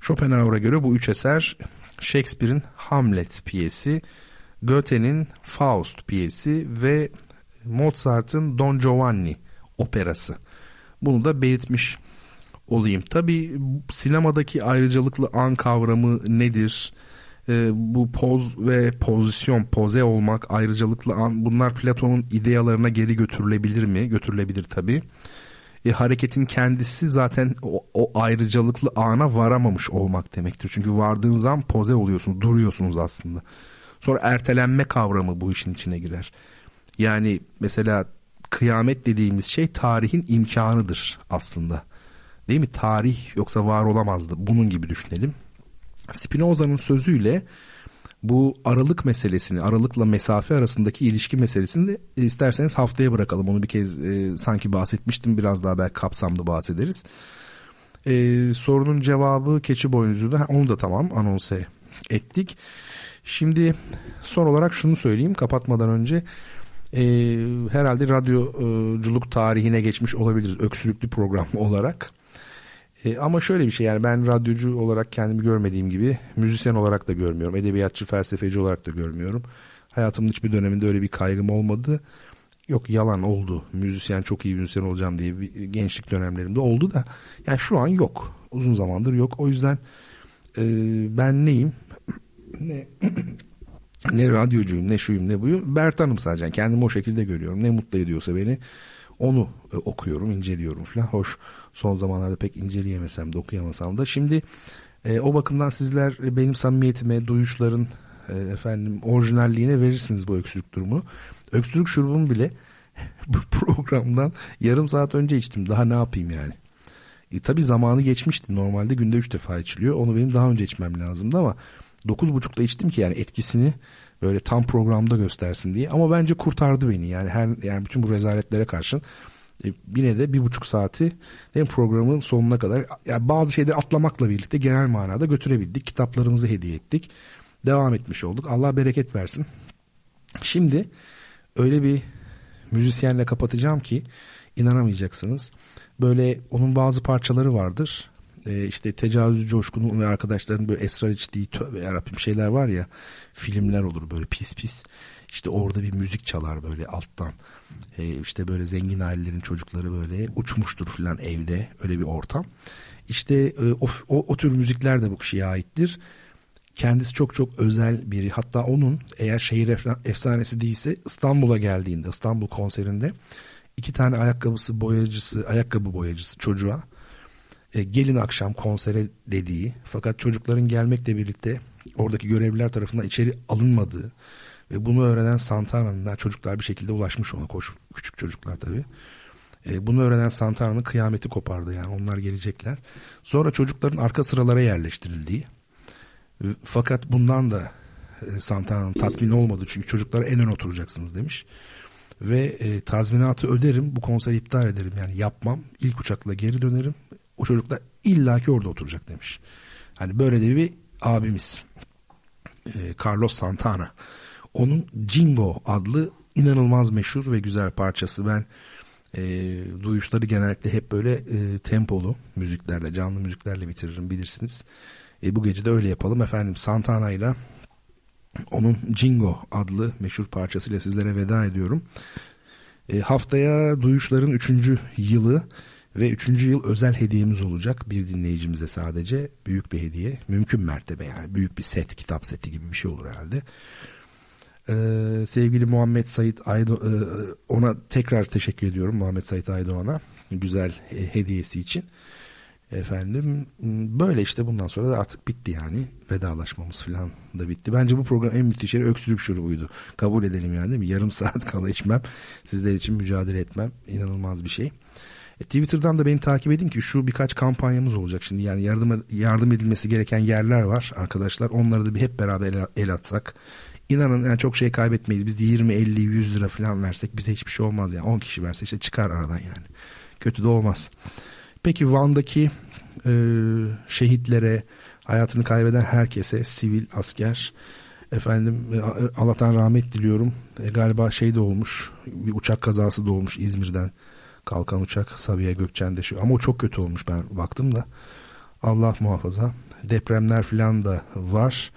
Schopenhauer'a göre bu üç eser Shakespeare'in Hamlet piyesi, Goethe'nin Faust piyesi ve Mozart'ın Don Giovanni operası. Bunu da belirtmiş olayım. Tabi sinemadaki ayrıcalıklı an kavramı nedir? Ee, bu poz ve pozisyon, poze olmak, ayrıcalıklı an bunlar Platon'un idealarına geri götürülebilir mi? Götürülebilir tabi. E, hareketin kendisi zaten o, o ayrıcalıklı ana varamamış olmak demektir. Çünkü vardığınız zaman poze oluyorsunuz, duruyorsunuz aslında. Sonra ertelenme kavramı bu işin içine girer. Yani mesela kıyamet dediğimiz şey tarihin imkanıdır aslında. Değil mi? Tarih yoksa var olamazdı. Bunun gibi düşünelim. Spinoza'nın sözüyle bu aralık meselesini, aralıkla mesafe arasındaki ilişki meselesini de isterseniz haftaya bırakalım. Onu bir kez e, sanki bahsetmiştim. Biraz daha belki kapsamlı bahsederiz. E, sorunun cevabı keçi boynuzu da onu da tamam anonse ettik. Şimdi son olarak şunu söyleyeyim kapatmadan önce e, herhalde radyoculuk tarihine geçmiş olabiliriz öksürüklü program olarak. E, ama şöyle bir şey yani ben radyocu olarak kendimi görmediğim gibi müzisyen olarak da görmüyorum. Edebiyatçı, felsefeci olarak da görmüyorum. Hayatımın hiçbir döneminde öyle bir kaygım olmadı. Yok yalan oldu. Müzisyen çok iyi müzisyen olacağım diye bir gençlik dönemlerimde oldu da yani şu an yok. Uzun zamandır yok. O yüzden e, ben neyim? ne ne radyocuyum, ne şuyum, ne buyum. Bertan'ım sadece. Kendimi o şekilde görüyorum. Ne mutlu ediyorsa beni onu e, okuyorum, inceliyorum falan. Hoş son zamanlarda pek inceleyemesem de okuyamasam da. Şimdi e, o bakımdan sizler benim samimiyetime, duyuşların e, efendim orijinalliğine verirsiniz bu öksürük durumu. Öksürük şurubumu bile bu programdan yarım saat önce içtim. Daha ne yapayım yani? E, tabii zamanı geçmişti. Normalde günde üç defa içiliyor. Onu benim daha önce içmem lazımdı ama dokuz buçukta içtim ki yani etkisini böyle tam programda göstersin diye. Ama bence kurtardı beni yani her yani bütün bu rezaletlere karşın e, yine de bir buçuk saati hem programın sonuna kadar yani bazı şeyleri atlamakla birlikte genel manada götürebildik. Kitaplarımızı hediye ettik. Devam etmiş olduk. Allah bereket versin. Şimdi öyle bir müzisyenle kapatacağım ki inanamayacaksınız. Böyle onun bazı parçaları vardır. E, işte tecavüzcü coşkunun ve arkadaşların böyle esrar içtiği tövbe yarabbim şeyler var ya filmler olur böyle pis pis. İşte orada bir müzik çalar böyle alttan. E, işte böyle zengin ailelerin çocukları böyle uçmuştur falan evde öyle bir ortam. İşte e, o, o, o tür müzikler de bu kişiye aittir. Kendisi çok çok özel biri. Hatta onun eğer şehir efsanesi değilse İstanbul'a geldiğinde İstanbul konserinde iki tane ayakkabısı boyacısı ayakkabı boyacısı çocuğa e, gelin akşam konsere dediği fakat çocukların gelmekle birlikte oradaki görevliler tarafından içeri alınmadığı ve bunu öğrenen Santana'nın çocuklar bir şekilde ulaşmış ona koş küçük çocuklar tabi. E, bunu öğrenen Santana'nın kıyameti kopardı yani onlar gelecekler. Sonra çocukların arka sıralara yerleştirildiği fakat bundan da e, Santana'nın tatmin olmadı çünkü çocuklara en ön oturacaksınız demiş. Ve e, tazminatı öderim bu konseri iptal ederim yani yapmam ilk uçakla geri dönerim o çocuk da illaki orada oturacak demiş. Hani böyle de bir abimiz. E, Carlos Santana. Onun Jingo adlı inanılmaz meşhur ve güzel parçası. Ben e, duyuşları genellikle hep böyle e, tempolu müziklerle, canlı müziklerle bitiririm bilirsiniz. E, bu gece de öyle yapalım efendim. Santana ile onun Jingo adlı meşhur parçasıyla sizlere veda ediyorum. E, haftaya duyuşların üçüncü yılı ve üçüncü yıl özel hediyemiz olacak bir dinleyicimize sadece. Büyük bir hediye. Mümkün mertebe yani. Büyük bir set, kitap seti gibi bir şey olur herhalde. Ee, sevgili Muhammed Sait Aydo e, ona tekrar teşekkür ediyorum Muhammed Sait Aydoğan'a güzel e, hediyesi için. Efendim böyle işte bundan sonra da artık bitti yani vedalaşmamız falan da bitti. Bence bu program en müthiş yeri öksürük şurubuydu. Kabul edelim yani değil mi? Yarım saat kala içmem. Sizler için mücadele etmem. inanılmaz bir şey. E, Twitter'dan da beni takip edin ki şu birkaç kampanyamız olacak şimdi. Yani yardım yardım edilmesi gereken yerler var arkadaşlar. Onları da bir hep beraber el, el atsak. İnanın yani çok şey kaybetmeyiz. Biz 20, 50, 100 lira falan versek bize hiçbir şey olmaz yani. 10 kişi verse işte çıkar aradan yani. Kötü de olmaz. Peki Van'daki e, şehitlere, hayatını kaybeden herkese, sivil, asker, efendim e, Allah'tan rahmet diliyorum. E, galiba şey de olmuş, bir uçak kazası da olmuş İzmir'den kalkan uçak Sabiha Gökçen'de şu ama o çok kötü olmuş ben baktım da. Allah muhafaza. Depremler filan da var.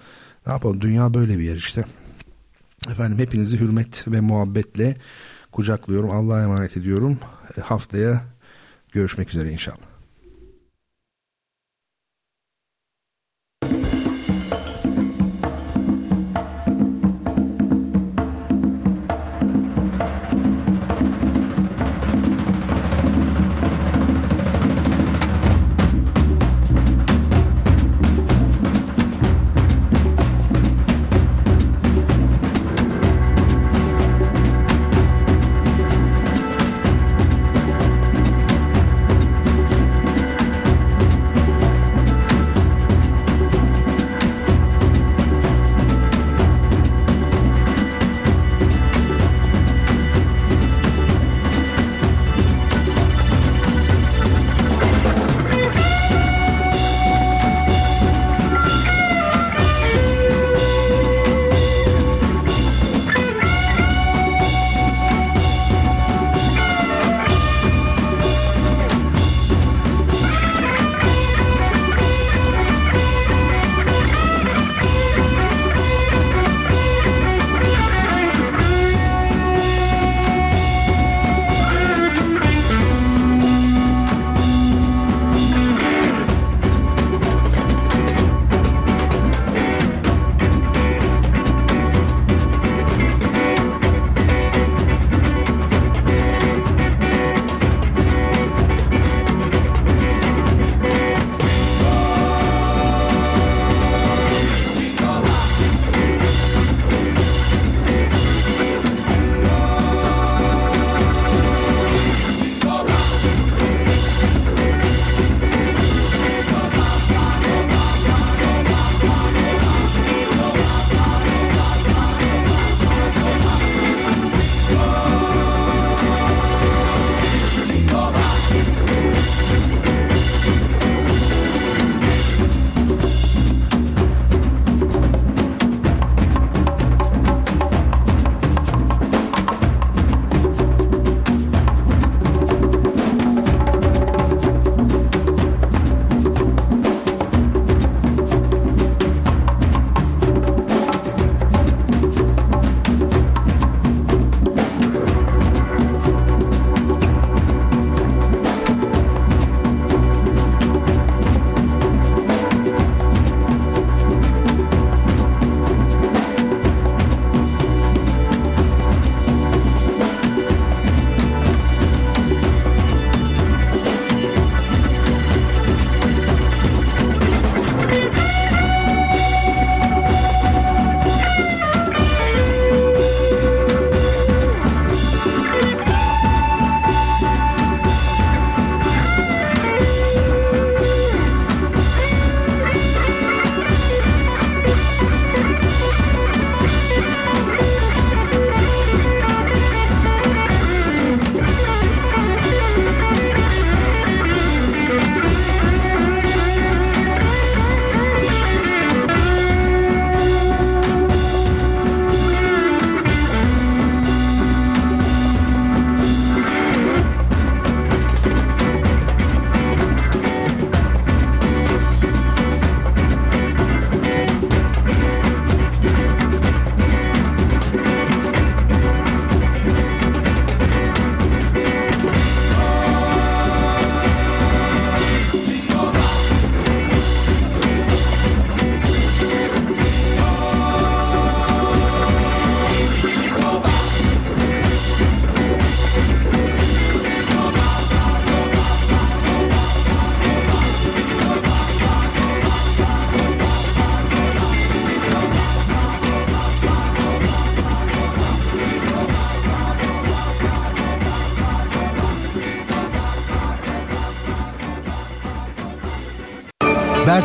Ne yapalım? Dünya böyle bir yer işte. Efendim hepinizi hürmet ve muhabbetle kucaklıyorum. Allah'a emanet ediyorum. E, haftaya görüşmek üzere inşallah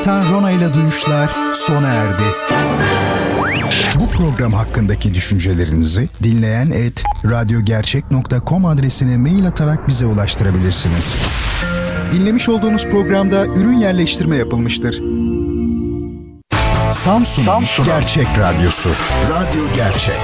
Bertan Rona ile Duyuşlar sona erdi. Bu program hakkındaki düşüncelerinizi dinleyen et radyogercek.com adresine mail atarak bize ulaştırabilirsiniz. Dinlemiş olduğunuz programda ürün yerleştirme yapılmıştır. Samsun'un Gerçek Radyosu. Radyo Gerçek.